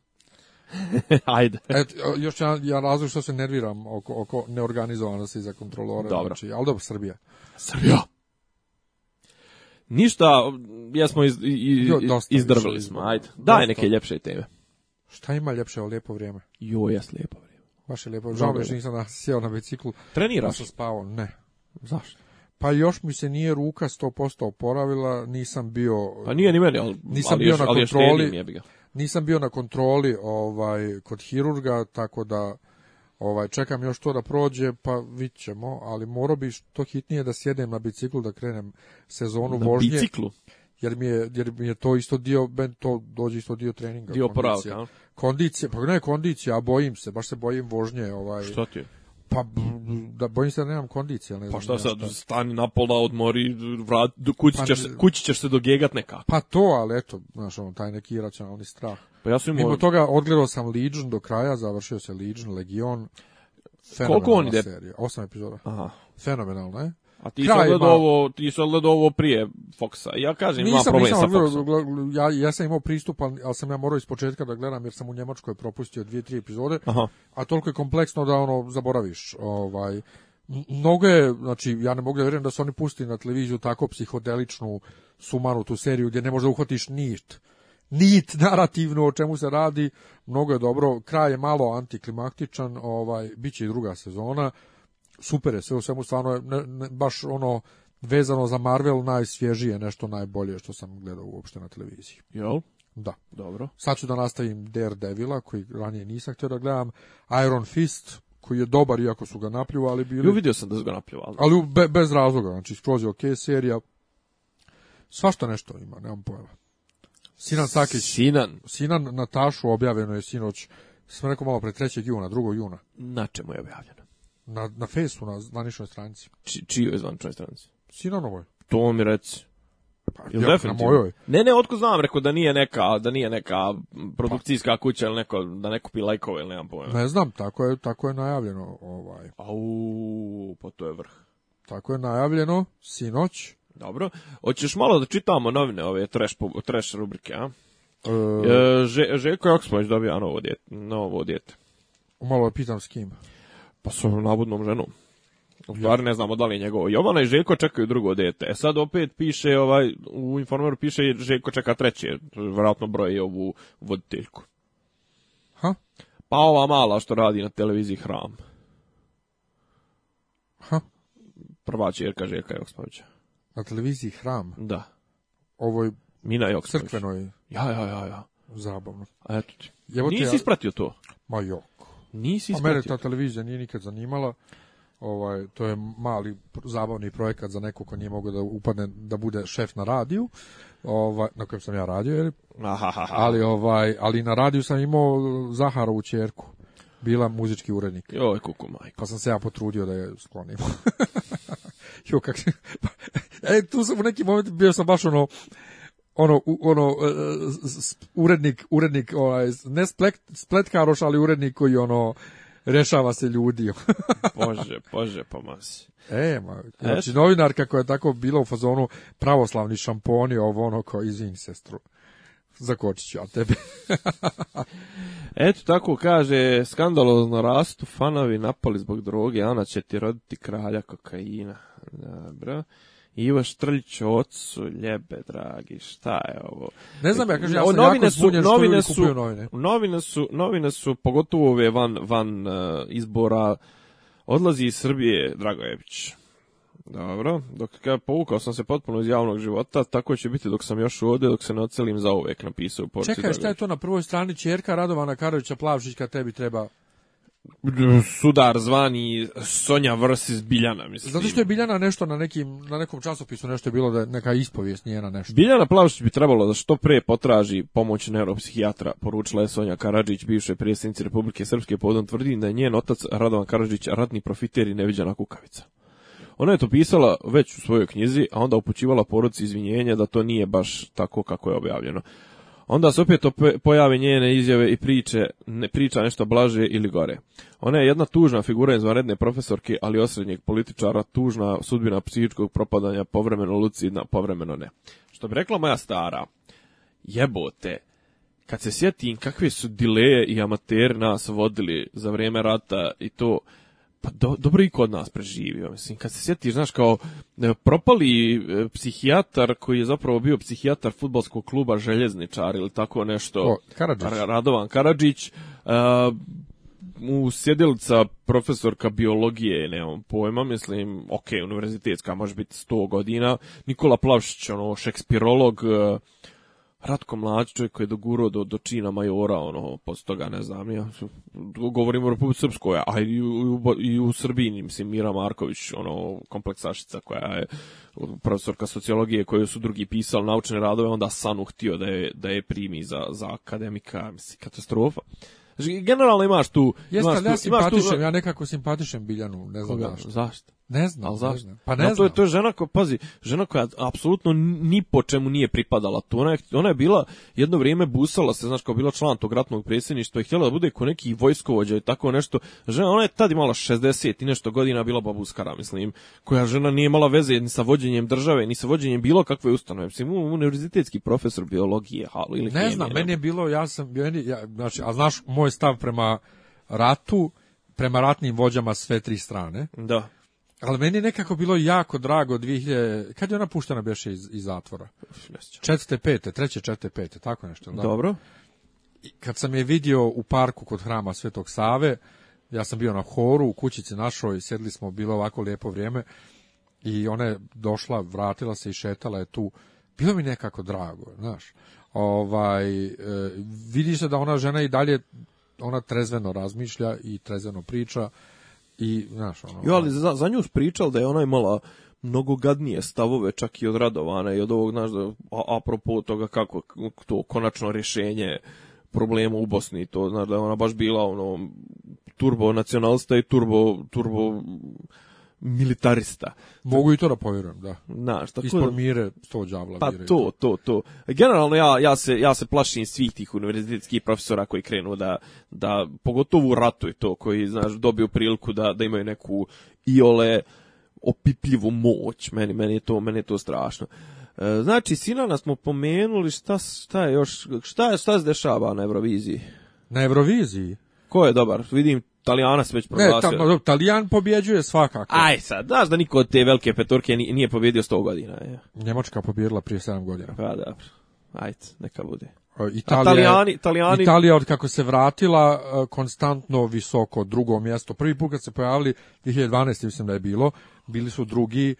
Ajde. Et, još jedan, ja razlog što se nerviram oko, oko neorganizovanosti za kontrolore. Dobro. Znači, ali dobro, Srbija. Srbija! Ništa, jesmo smo iz, iz, smo. Ajde, daj neke ljepše teme. Šta ima ljepše o lijepo vrijeme? Jo, jes lijepo vrijeme. Baš je lijepo. Žao mi što nisam sjeo na biciklu. Treniraš? sam spavao, ne. Zašto? Pa još mi se nije ruka posto oporavila, nisam bio Pa nije ni meni, ali nisam bio na kontroli. Nisam bio na kontroli ovaj kod hirurga, tako da ovaj čekam još to da prođe, pa ćemo, ali morao bi što hitnije da sjedem na biciklu da krenem sezonu na vožnje. Na biciklu jer mi je, jer mi je to isto dio, ben to dođe isto dio treninga. Dio kondicija. Pravka, kondicija, pa ne kondicija, a bojim se, baš se bojim vožnje. Ovaj, Što ti? Pa, da bojim se da nemam kondicije. Ne pa znam pa šta sad, stani na pola, odmori, vrat, kući, pa, ćeš, kući ćeš se dogegat nekako. Pa to, ali eto, znaš, on, taj neki iracionalni strah. Pa ja sam imao... toga, odgledao sam Legion do kraja, završio se Legion, Legion. Koliko on ide? Serija, osam epizoda. Aha. Fenomenalno je. A ti si sad ovo, ti gledao ovo prije Foxa. Ja kažem, ima problem sa Foxom. Ja, ja sam imao pristup, ali sam ja morao iz početka da gledam, jer sam u Njemačkoj propustio dvije, tri epizode. A toliko je kompleksno da ono, zaboraviš. Ovaj, mnogo je, znači, ja ne mogu da vjerujem da su oni pustili na televiziju tako psihodeličnu, sumanu tu seriju gdje ne možda uhvatiš ništ nit narativno o čemu se radi, mnogo je dobro, kraj je malo antiklimaktičan, ovaj, bit i druga sezona, super je sve u svemu, stvarno je baš ono vezano za Marvel najsvježije, nešto najbolje što sam gledao uopšte na televiziji. Jel? Da. Dobro. Sad ću da nastavim Daredevila, koji ranije nisam htio da gledam, Iron Fist, koji je dobar, iako su ga napljuvali bili. Ju vidio sam da su ga napljuvali. Ali bez razloga, znači skroz je ok serija. Svašta nešto ima, nemam pojma. Sinan Sakić. Sinan. Sinan Natašu objavljeno je sinoć, sam rekao malo pre 3. juna, 2. juna. Na čemu je objavljeno? Na, na na zvaničnoj stranici. Či, čijoj zvaničnoj stranici? Sinanovoj. To mi reci. Pa, ja, Na mojoj. Ne, ne, otko znam, rekao da nije neka, da nije neka produkcijska pa. kuća ili neko, da ne kupi lajkove ili nemam pojma. Ne znam, tako je, tako je najavljeno. Ovaj. Au, pa to je vrh. Tako je najavljeno, sinoć. Dobro, hoćeš malo da čitamo novine ove trash, trash rubrike, a? E... E, Željko Joksmović dobija novo djete. Novo Malo pitam s kim. Pa sa navodnom ženom. U stvari ne znamo da li je njegovo. Jovana i Željko čekaju drugo dete. E sad opet piše, ovaj, u informeru piše Željko čeka treće. Vjerojatno broje ovu voditeljku. Ha? Pa ova mala što radi na televiziji Hram. Ha? Prva čerka Željka Joksmovića. Na televiziji Hram? Da. Ovoj... Mina Joksmović. Crkvenoj. Ja, ja, ja, ja. Zabavno. Eto ti. Nisi ispratio to? Ma jo. Nisi ispratio. A mene ta televizija nije nikad zanimala. Ovaj, to je mali zabavni projekat za neko ko nije mogao da upadne da bude šef na radiju ovaj, na kojem sam ja radio ali, ovaj, ali na radiju sam imao Zaharovu čerku bila muzički urednik joj kuku majko pa sam se ja potrudio da je sklonim jo kak e, tu sam u neki moment bio sam baš ono ono ono e, e, urednik urednik ovaj, ne splet spletkaroš ali urednik koji ono rešava se ljudi. bože, bože pomasi. E, e, znači novinarka koja je tako bila u fazonu pravoslavni šamponi, ovo ono kao izvin sestru. Zakočit ću ja tebe. Eto tako kaže, skandalozno rastu fanovi napali zbog droge, Ana će ti roditi kralja kokaina. Dobro. Ivo Štrljić, ocu, ljebe, dragi, šta je ovo? Ne znam, ja kažem, ja sam novine jako zbunjen što ljudi su, novine. Novine su, novine su, pogotovo ove van, van e, izbora, odlazi iz Srbije Dragojević. Dobro, dok ka, povukao sam se potpuno iz javnog života, tako će biti dok sam još ovdje, dok se ne ocelim za uvek, napisao Čekaj, šta je to na prvoj strani čerka Radovana Karovića Plavšić kad tebi treba sudar zvani Sonja vs. Biljana, mislim. Zato što je Biljana nešto na, nekim, na nekom časopisu, nešto je bilo da neka ispovijest njena nešto. Biljana Plavšić bi trebalo da što pre potraži pomoć neuropsihijatra, poručila je Sonja Karadžić, bivšoj predsjednici Republike Srpske, povodom tvrdi da je njen otac Radovan Karadžić ratni profiter i neviđena kukavica. Ona je to pisala već u svojoj knjizi, a onda upućivala poruci izvinjenja da to nije baš tako kako je objavljeno. Onda se opet pojave njene izjave i priče, ne, priča nešto blaže ili gore. Ona je jedna tužna figura izvanredne profesorke, ali osrednjeg političara, tužna sudbina psihičkog propadanja, povremeno lucidna, povremeno ne. Što bi rekla moja stara, jebote, kad se sjetim kakve su dileje i amateri nas vodili za vrijeme rata i to, pa do, dobro i kod nas preživio. Mislim, kad se sjetiš, znaš, kao e, propali e, psihijatar koji je zapravo bio psihijatar futbalskog kluba Željezničar ili tako nešto. Radovan Karadžić. Uh, mu sjedilica profesorka biologije, nemam pojma, mislim, ok, univerzitetska može biti 100 godina. Nikola Plavšić, ono, šekspirolog, Ratko Mladić, čovjek koji je dogurao do, do čina majora, ono, posle toga, ne znam, ja, govorimo o Republike Srpskoj, a i u, i u Srbiji, mislim, Mira Marković, ono, kompleksašica koja je profesorka sociologije koju su drugi pisali naučne radove, onda Sanu htio da je, da je primi za, za akademika, mislim, katastrofa. Znači, generalno imaš tu... Jeste, imaš tu, ja simpatišem, ja nekako simpatišem Biljanu, ne znam Zašto? Ne znam, ali zašto? Pa ne To je, to je žena koja, pazi, žena koja apsolutno ni po čemu nije pripadala tu. Ona je, ona je bila, jedno vrijeme busala se, znaš, kao bila član tog ratnog predsjedništva i htjela da bude ko neki vojskovođa i tako nešto. Žena, ona je tad imala 60 i nešto godina bila babuskara, mislim, koja žena nije imala veze ni sa vođenjem države, ni sa vođenjem bilo kakve ustanove. Mislim, univerzitetski profesor biologije, halo ili Ne znam, meni je bilo, ja sam, ja, a znaš, moj stav prema ratu, prema ratnim vođama sve tri strane. Da ali meni je nekako bilo jako drago 2000... Kad je ona puštena beše iz, iz zatvora? pete. Treće, četvrte, pete, tako nešto. Da? Dobro. I kad sam je vidio u parku kod hrama Svetog Save, ja sam bio na horu, u kućici našoj, sedli smo, bilo ovako lijepo vrijeme i ona je došla, vratila se i šetala je tu. Bilo mi nekako drago, znaš. Ovaj, e, vidi se da ona žena i dalje, ona trezveno razmišlja i trezveno priča i, znaš, ono... Jo, ali ono. za, za nju spričal da je ona imala mnogo gadnije stavove čak i od Radovana i od ovog, znaš, da, a, apropo toga kako to konačno rješenje problema u Bosni, to znaš da je ona baš bila ono turbo nacionalista i turbo turbo militarista. Mogu i to da povjerujem, da. Znaš, tako Ispod mire sto đavla Pa to, to, to. Generalno ja, ja, se, ja se plašim svih tih univerzitetskih profesora koji krenu da, da pogotovo u ratu i to, koji, znaš, dobiju priliku da, da imaju neku iole opipljivu moć. Meni, meni, je, to, meni je to strašno. E, znači, Sinana smo pomenuli, šta, šta je još, šta, je, šta se dešava na Euroviziji? Na Euroviziji? Ko je dobar? Vidim Talijana se već proglasio. Ne, Talijan pobjeđuje svakako. Aj sad, znaš da niko od te velike petorke nije pobjedio 100 godina. Je. Njemačka pobjedila prije 7 godina. Pa da, ajde, neka bude. E, Italija, Italijani, Italijani... Italija od kako se vratila e, konstantno visoko drugo mjesto. Prvi put kad se pojavili 2012. mislim da je bilo, bili su drugi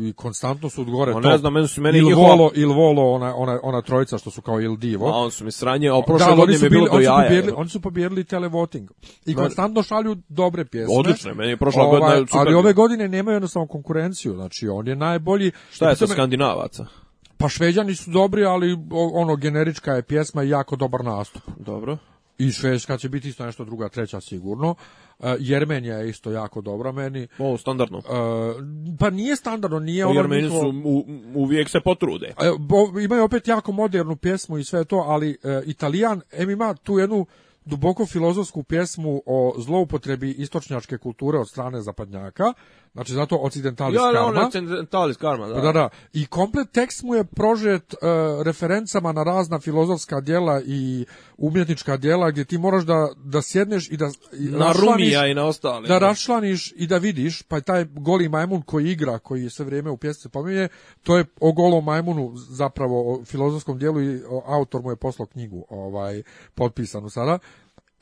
i konstantno su odgore. Ne znam, meni su meni il volo, il volo ona, ona, ona trojica što su kao il divo. A on su mi sranje, a prošle godine mi oni su pobjedili televoting. I konstantno šalju dobre pjesme. Odlično, meni prošla godina ovaj, super. Ali ove godine nemaju jednostavno konkurenciju, znači on je najbolji. Šta je sa Skandinavaca? Pa Šveđani su dobri, ali ono generička je pjesma i jako dobar nastup. Dobro. I Švedska će biti isto nešto druga, treća sigurno. Jermenija je isto jako dobro meni. O, standardno. pa nije standardno, nije ono... su uvijek se potrude. Ima bo, imaju opet jako modernu pjesmu i sve to, ali e, Italijan, em ima tu jednu duboko filozofsku pjesmu o zloupotrebi istočnjačke kulture od strane zapadnjaka, Znači zato Occidentalis ja, Karma. Ja, Occidentalis Karma, da. Da, I komplet tekst mu je prožet e, referencama na razna filozofska djela i umjetnička djela gdje ti moraš da, da sjedneš i da... na Rumija i na Da rašlaniš i da vidiš, pa taj goli majmun koji igra, koji je sve vrijeme u pjesmi pominje, to je o golom majmunu zapravo o filozofskom dijelu i autor mu je poslao knjigu ovaj potpisanu sada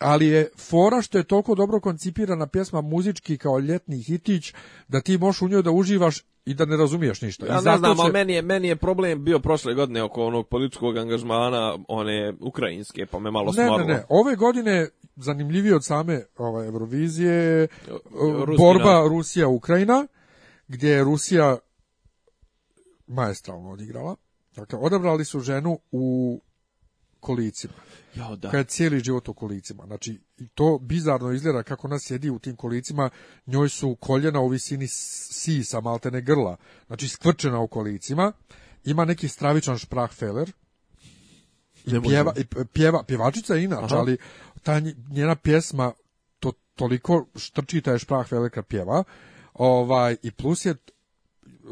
ali je fora što je toliko dobro koncipirana pjesma muzički kao ljetni hitić da ti možeš u njoj da uživaš i da ne razumiješ ništa. Ja znam, ali meni je, meni je problem bio prošle godine oko onog političkog angažmana one ukrajinske, pa me malo ne, Ne, ne, ove godine zanimljivije od same ove, ovaj, Eurovizije Rusina. borba Rusija-Ukrajina, gdje je Rusija majestralno odigrala. Dakle, odabrali su ženu u kolicima. Jo, da. Kad cijeli život u kolicima. Znači, to bizarno izgleda kako ona sjedi u tim kolicima, njoj su koljena u visini sisa, maltene grla, znači skvrčena u kolicima, ima neki stravičan šprahfeler, i pjeva, i pjeva, pjevačica je inače, ali ta njena pjesma to toliko štrči taj šprah kad pjeva, ovaj, i plus je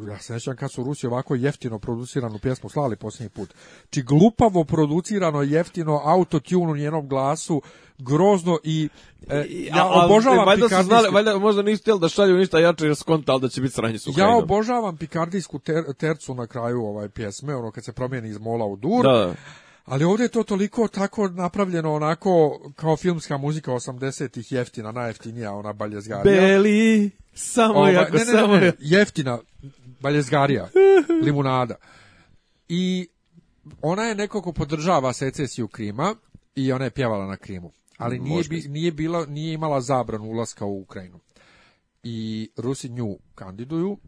ja se nećem kad su Rusi ovako jeftino produciranu pjesmu slali posljednji put. Či glupavo producirano jeftino autotune u njenom glasu, grozno i e, ja obožavam e, valjda možda nisu htjeli da šalju ništa jače jer skonta, da će biti Ja obožavam pikardijsku tercu na kraju ovaj pjesme, ono kad se promijeni iz mola u dur. Ali ovdje je to toliko tako napravljeno onako kao filmska muzika 80-ih jeftina, najjeftinija ona baljezgarija. Beli, samo Ova, jeftina, baljezgarija, limunada. I ona je neko ko podržava secesiju Krima i ona je pjevala na Krimu. Ali mm, nije, bi, nije, nije imala zabranu ulaska u Ukrajinu. I Rusi nju kandiduju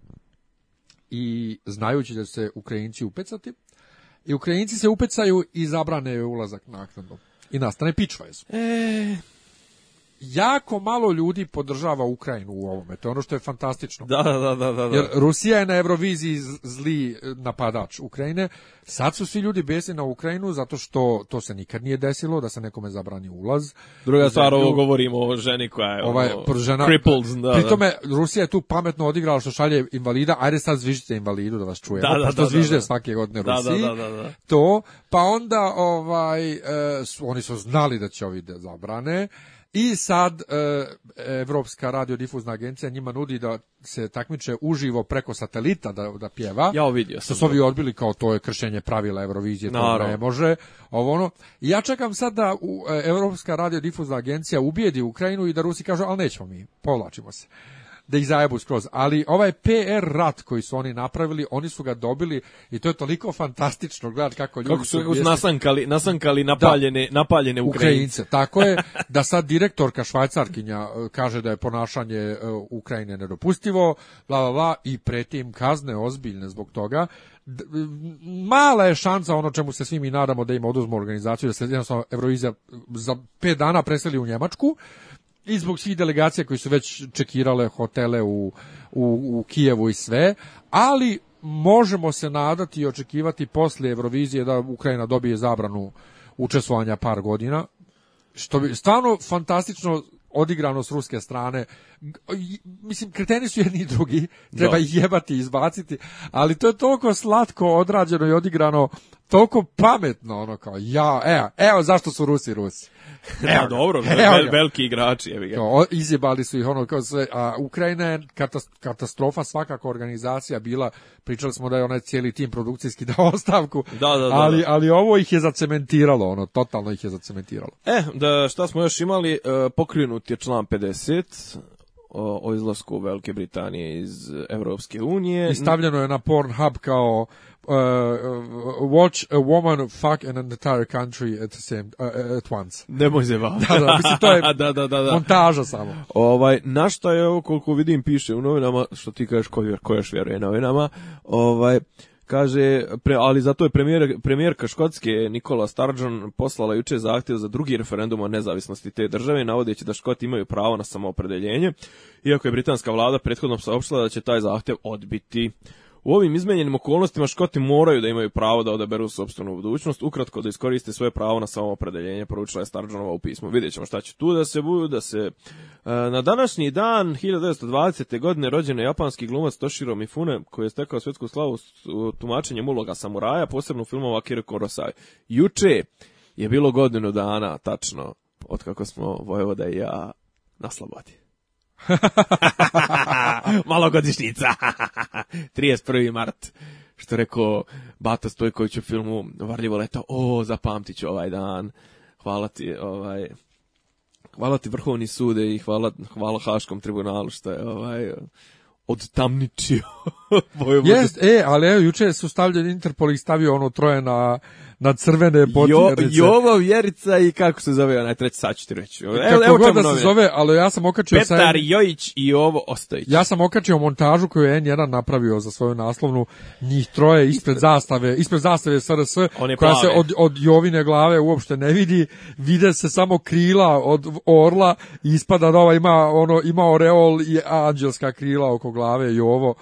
i znajući da se Ukrajinci upecati, i Ukrajinci se upecaju i zabrane ulazak ulazak naknadno. I nastane su. E, jako malo ljudi podržava Ukrajinu u ovome. To je ono što je fantastično. Da, da, da, da, da. Jer Rusija je na Euroviziji zli e, napadač Ukrajine. Sad su svi ljudi besni na Ukrajinu zato što to se nikad nije desilo da se nekome zabrani ulaz. Druga stvar, ovo govorimo o ženi koja je ovaj, ono, žena, da, pri tome, Rusija je tu pametno odigrala što šalje invalida. Ajde sad zvižite invalidu da vas čujemo. Da, da, da, zvižde svake godine Rusiji. To, pa onda ovaj, e, su, oni su znali da će ovi zabrane. I sad e, Evropska radiodifuzna agencija njima nudi da se takmiče uživo preko satelita da, da pjeva. Ja vidio sam. Što su odbili kao to je kršenje pravila Eurovizije, to ne može. Ovo ono. ja čekam sad da e, Evropska radiodifuzna agencija ubijedi Ukrajinu i da Rusi kažu, ali nećemo mi, povlačimo se da ih zajebu skroz. Ali ovaj PR rat koji su oni napravili, oni su ga dobili i to je toliko fantastično gledati kako ljudi su, nasankali, nasankali napaljene, napaljene Ukrajince. Tako je da sad direktorka švajcarkinja e, kaže da je ponašanje e, Ukrajine nedopustivo, bla, bla, bla i pretim kazne ozbiljne zbog toga mala je šansa ono čemu se svi mi nadamo da im oduzmu organizaciju da se jednostavno Eurovizija za pet dana preseli u Njemačku i zbog svih delegacija koji su već čekirale hotele u, u, u Kijevu i sve, ali možemo se nadati i očekivati poslije Eurovizije da Ukrajina dobije zabranu učestvovanja par godina, što bi stvarno fantastično odigrano s ruske strane mislim, kreteni su jedni i drugi, treba ih jebati izbaciti, ali to je toliko slatko odrađeno i odigrano, toliko pametno, ono kao, ja, evo, evo zašto su Rusi Rusi. Evo, dobro, evo veliki igrači. Evo izjebali su ih ono kao sve, a Ukrajina je katastrofa svakako organizacija bila, pričali smo da je onaj cijeli tim produkcijski dao ostavku, ali, ali ovo ih je zacementiralo, ono, totalno ih je zacementiralo. E, da, šta smo još imali, e, pokrinut je član 50, o, o izlasku Velike Britanije iz Evropske unije. I stavljeno je na Pornhub kao uh, uh watch a woman fuck an entire country at, the same, uh, uh at once. Nemoj se vam. Da, da, mislim, to je da, da, da, da. montaža samo. Ovaj, na šta je ovo, koliko vidim, piše u novinama, što ti kažeš ko, ko još vjeruje novinama, ovaj, Kaže, ali zato je premijer, premijerka Škotske Nikola Sturgeon poslala juče zahtjev za drugi referendum o nezavisnosti te države, navodeći da Škoti imaju pravo na samoopredeljenje, iako je britanska vlada prethodno saopštila da će taj zahtjev odbiti. U ovim izmenjenim okolnostima Škoti moraju da imaju pravo da odaberu sobstvenu budućnost, ukratko da iskoriste svoje pravo na samoopredeljenje, poručila je Starđanova u pismu. Vidjet ćemo šta će tu da se buju, da se... E, na današnji dan 1920. godine rođen je japanski glumac Toshiro Mifune, koji je stekao svjetsku slavu tumačenjem uloga samuraja, posebno u filmova Akira Kurosai. Juče je bilo godinu dana, tačno, otkako smo Vojvoda i ja na slobodi malo godišnjica. 31. mart. Što rekao Bata Stojković u filmu Varljivo leto. O, zapamtit ću ovaj dan. Hvala ti, ovaj... Hvala ti Vrhovni sude i hvala, hvala Haškom tribunalu što je ovaj, odtamničio Vojvoda. Jest, e, ali evo, juče su stavljeni Interpol i stavio ono troje na, na crvene potjernice. Jo, Jovo Vjerica i kako se zove onaj treći, sad ću reći. Evo, kako da se zove, ali ja sam okačio... Petar sa... Jojić i ovo Ostojić. Ja sam okačio montažu koju je N1 napravio za svoju naslovnu, njih troje ispred, zastave, ispred zastave SRS, koja se od, od Jovine glave uopšte ne vidi, vide se samo krila od orla i ispada da ova ima, ono, ima oreol i anđelska krila oko glave i ovo.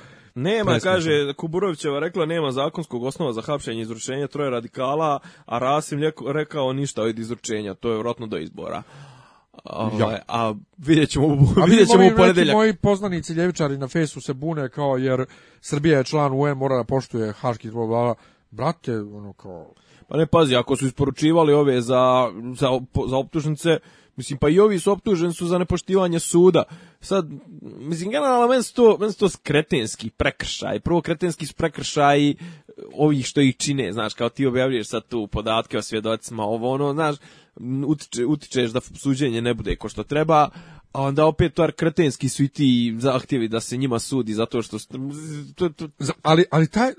Nema, kaže, Kuburovićeva rekla, nema zakonskog osnova za hapšenje izručenja troje radikala, a Rasim rekao ništa od izručenja, to je vjerojatno do izbora. Ovaj, a vidjet ćemo, a vidjet ćemo moji, u ponedeljak. Moji poznanici ljevičari na fesu se bune kao jer Srbija je član UN, mora da poštuje haški tribunal. Brate, ono kao... Pa ne, pazi, ako su isporučivali ove za, za, za optužnice, Mislim, pa i ovi su optuženi su za nepoštivanje suda. Sad, mislim, generalno, meni su to, meni to skretenski prekršaj. Prvo, kretenski su prekršaj e, ovih što ih čine, znaš, kao ti objavljuješ sad tu podatke o svjedocima, ovo ono, znaš, utiče, utičeš da suđenje ne bude ko što treba, a onda opet to kretenski su i ti zahtjevi da se njima sudi zato što... To, Ali, ali taj,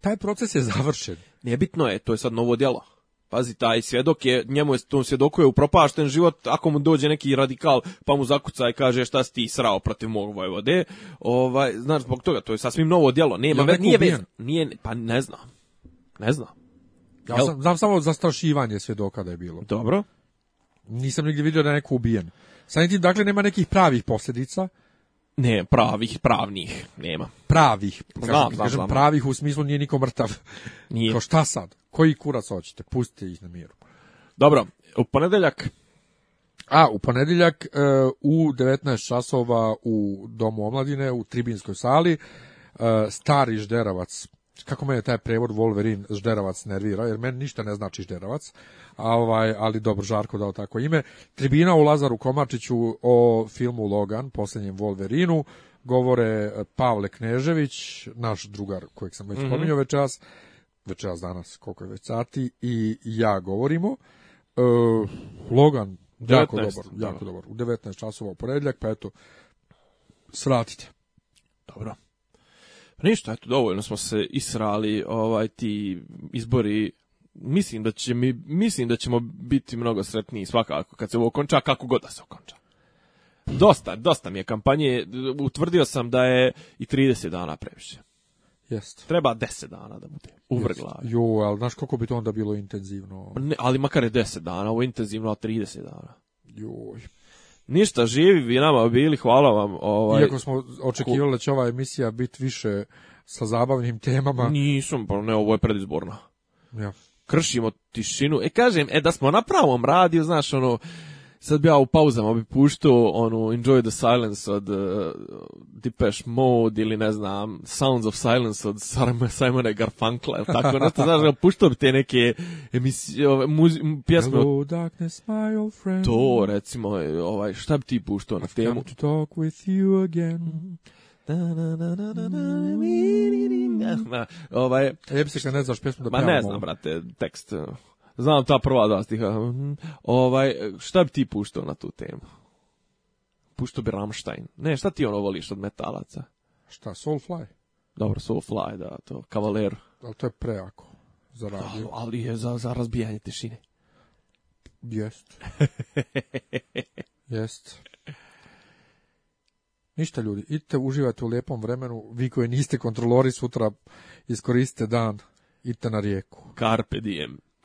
taj proces je završen. Nebitno je, to je sad novo djelo. Pazi, taj svjedok je, njemu je, tom svjedoku je upropašten život, ako mu dođe neki radikal pa mu zakuca i kaže šta si ti srao protiv mog Vojvode, ovaj, znaš, zbog toga, to je sasvim novo djelo, nema, ja nije, nije, pa ne znam, ne znam. Ja sam, znam samo zastrašivanje svjedoka da je bilo. Dobro. Nisam nigdje vidio da je neko ubijen. Samim tim, dakle, nema nekih pravih posljedica, ne, pravih, pravnih, nema. Pravih, pravih u smislu nije niko mrtav. Nije. Kao šta sad? Koji kurac hoćete? Pustite ih na miru. Dobro, u ponedeljak... A, u ponedeljak e, u 19 časova u Domu omladine, u Tribinskoj sali, e, stari Žderavac kako me je taj prevod Wolverine Žderavac nervira, jer meni ništa ne znači Žderavac, a ovaj, ali dobro, Žarko dao tako ime. Tribina u Lazaru Komačiću o filmu Logan, posljednjem Wolverinu, govore e, Pavle Knežević, naš drugar kojeg sam već mm -hmm. pominjao večeras, večeras danas, koliko je već sati, i ja govorimo. E, Logan, jako dobar, jako dobar. U 19 časova u ponedjeljak, pa eto, svratite. Dobro. Pa ništa, eto, dovoljno smo se israli, ovaj, ti izbori mislim da mi, mislim da ćemo biti mnogo sretniji svakako kad se ovo okonča, kako god da se okonča. Dosta, dosta mi je kampanje, utvrdio sam da je i 30 dana previše. Jest. Treba 10 dana da bude u vrglavi. Jo, ali znaš kako bi to onda bilo intenzivno? Ne, ali makar je 10 dana, ovo je intenzivno, a 30 dana. Joj, Ništa, živi vi nama bili, hvala vam. Ovaj, Iako smo očekivali da će ova emisija biti više sa zabavnim temama. Nisam, pa ne, ovo je predizborno. Ja. Kršimo tišinu. E, kažem, e, da smo na pravom radiju, znaš, ono, sad bi ja u pauzama bi puštao onu Enjoy the Silence od uh, Depeche Mode ili ne znam Sounds of Silence od Simona Garfunkla ili tako nešto, znaš, puštao bi te neke emisije, ove, muzi, pjesme Hello, darkness, my old friend To, recimo, ovaj, šta bi ti puštao na temu? I've to talk with you again Ovaj, se kad ne znaš pjesmu da pjevamo. Ma ne znam, brate, tekst. Znam ta prva dva stiha. Mhm. Ovaj, šta bi ti puštao na tu temu? Puštao bi Ramštajn. Ne, šta ti ono voliš od metalaca? Šta, Soulfly? Dobro, Soulfly, da, to, kavaler. Ali to je preako za radio. ali je za, za razbijanje tišine. Jest. Jest. Ništa ljudi, idite uživajte u lijepom vremenu, vi koji niste kontrolori sutra iskoriste dan, idite na rijeku. Carpe diem.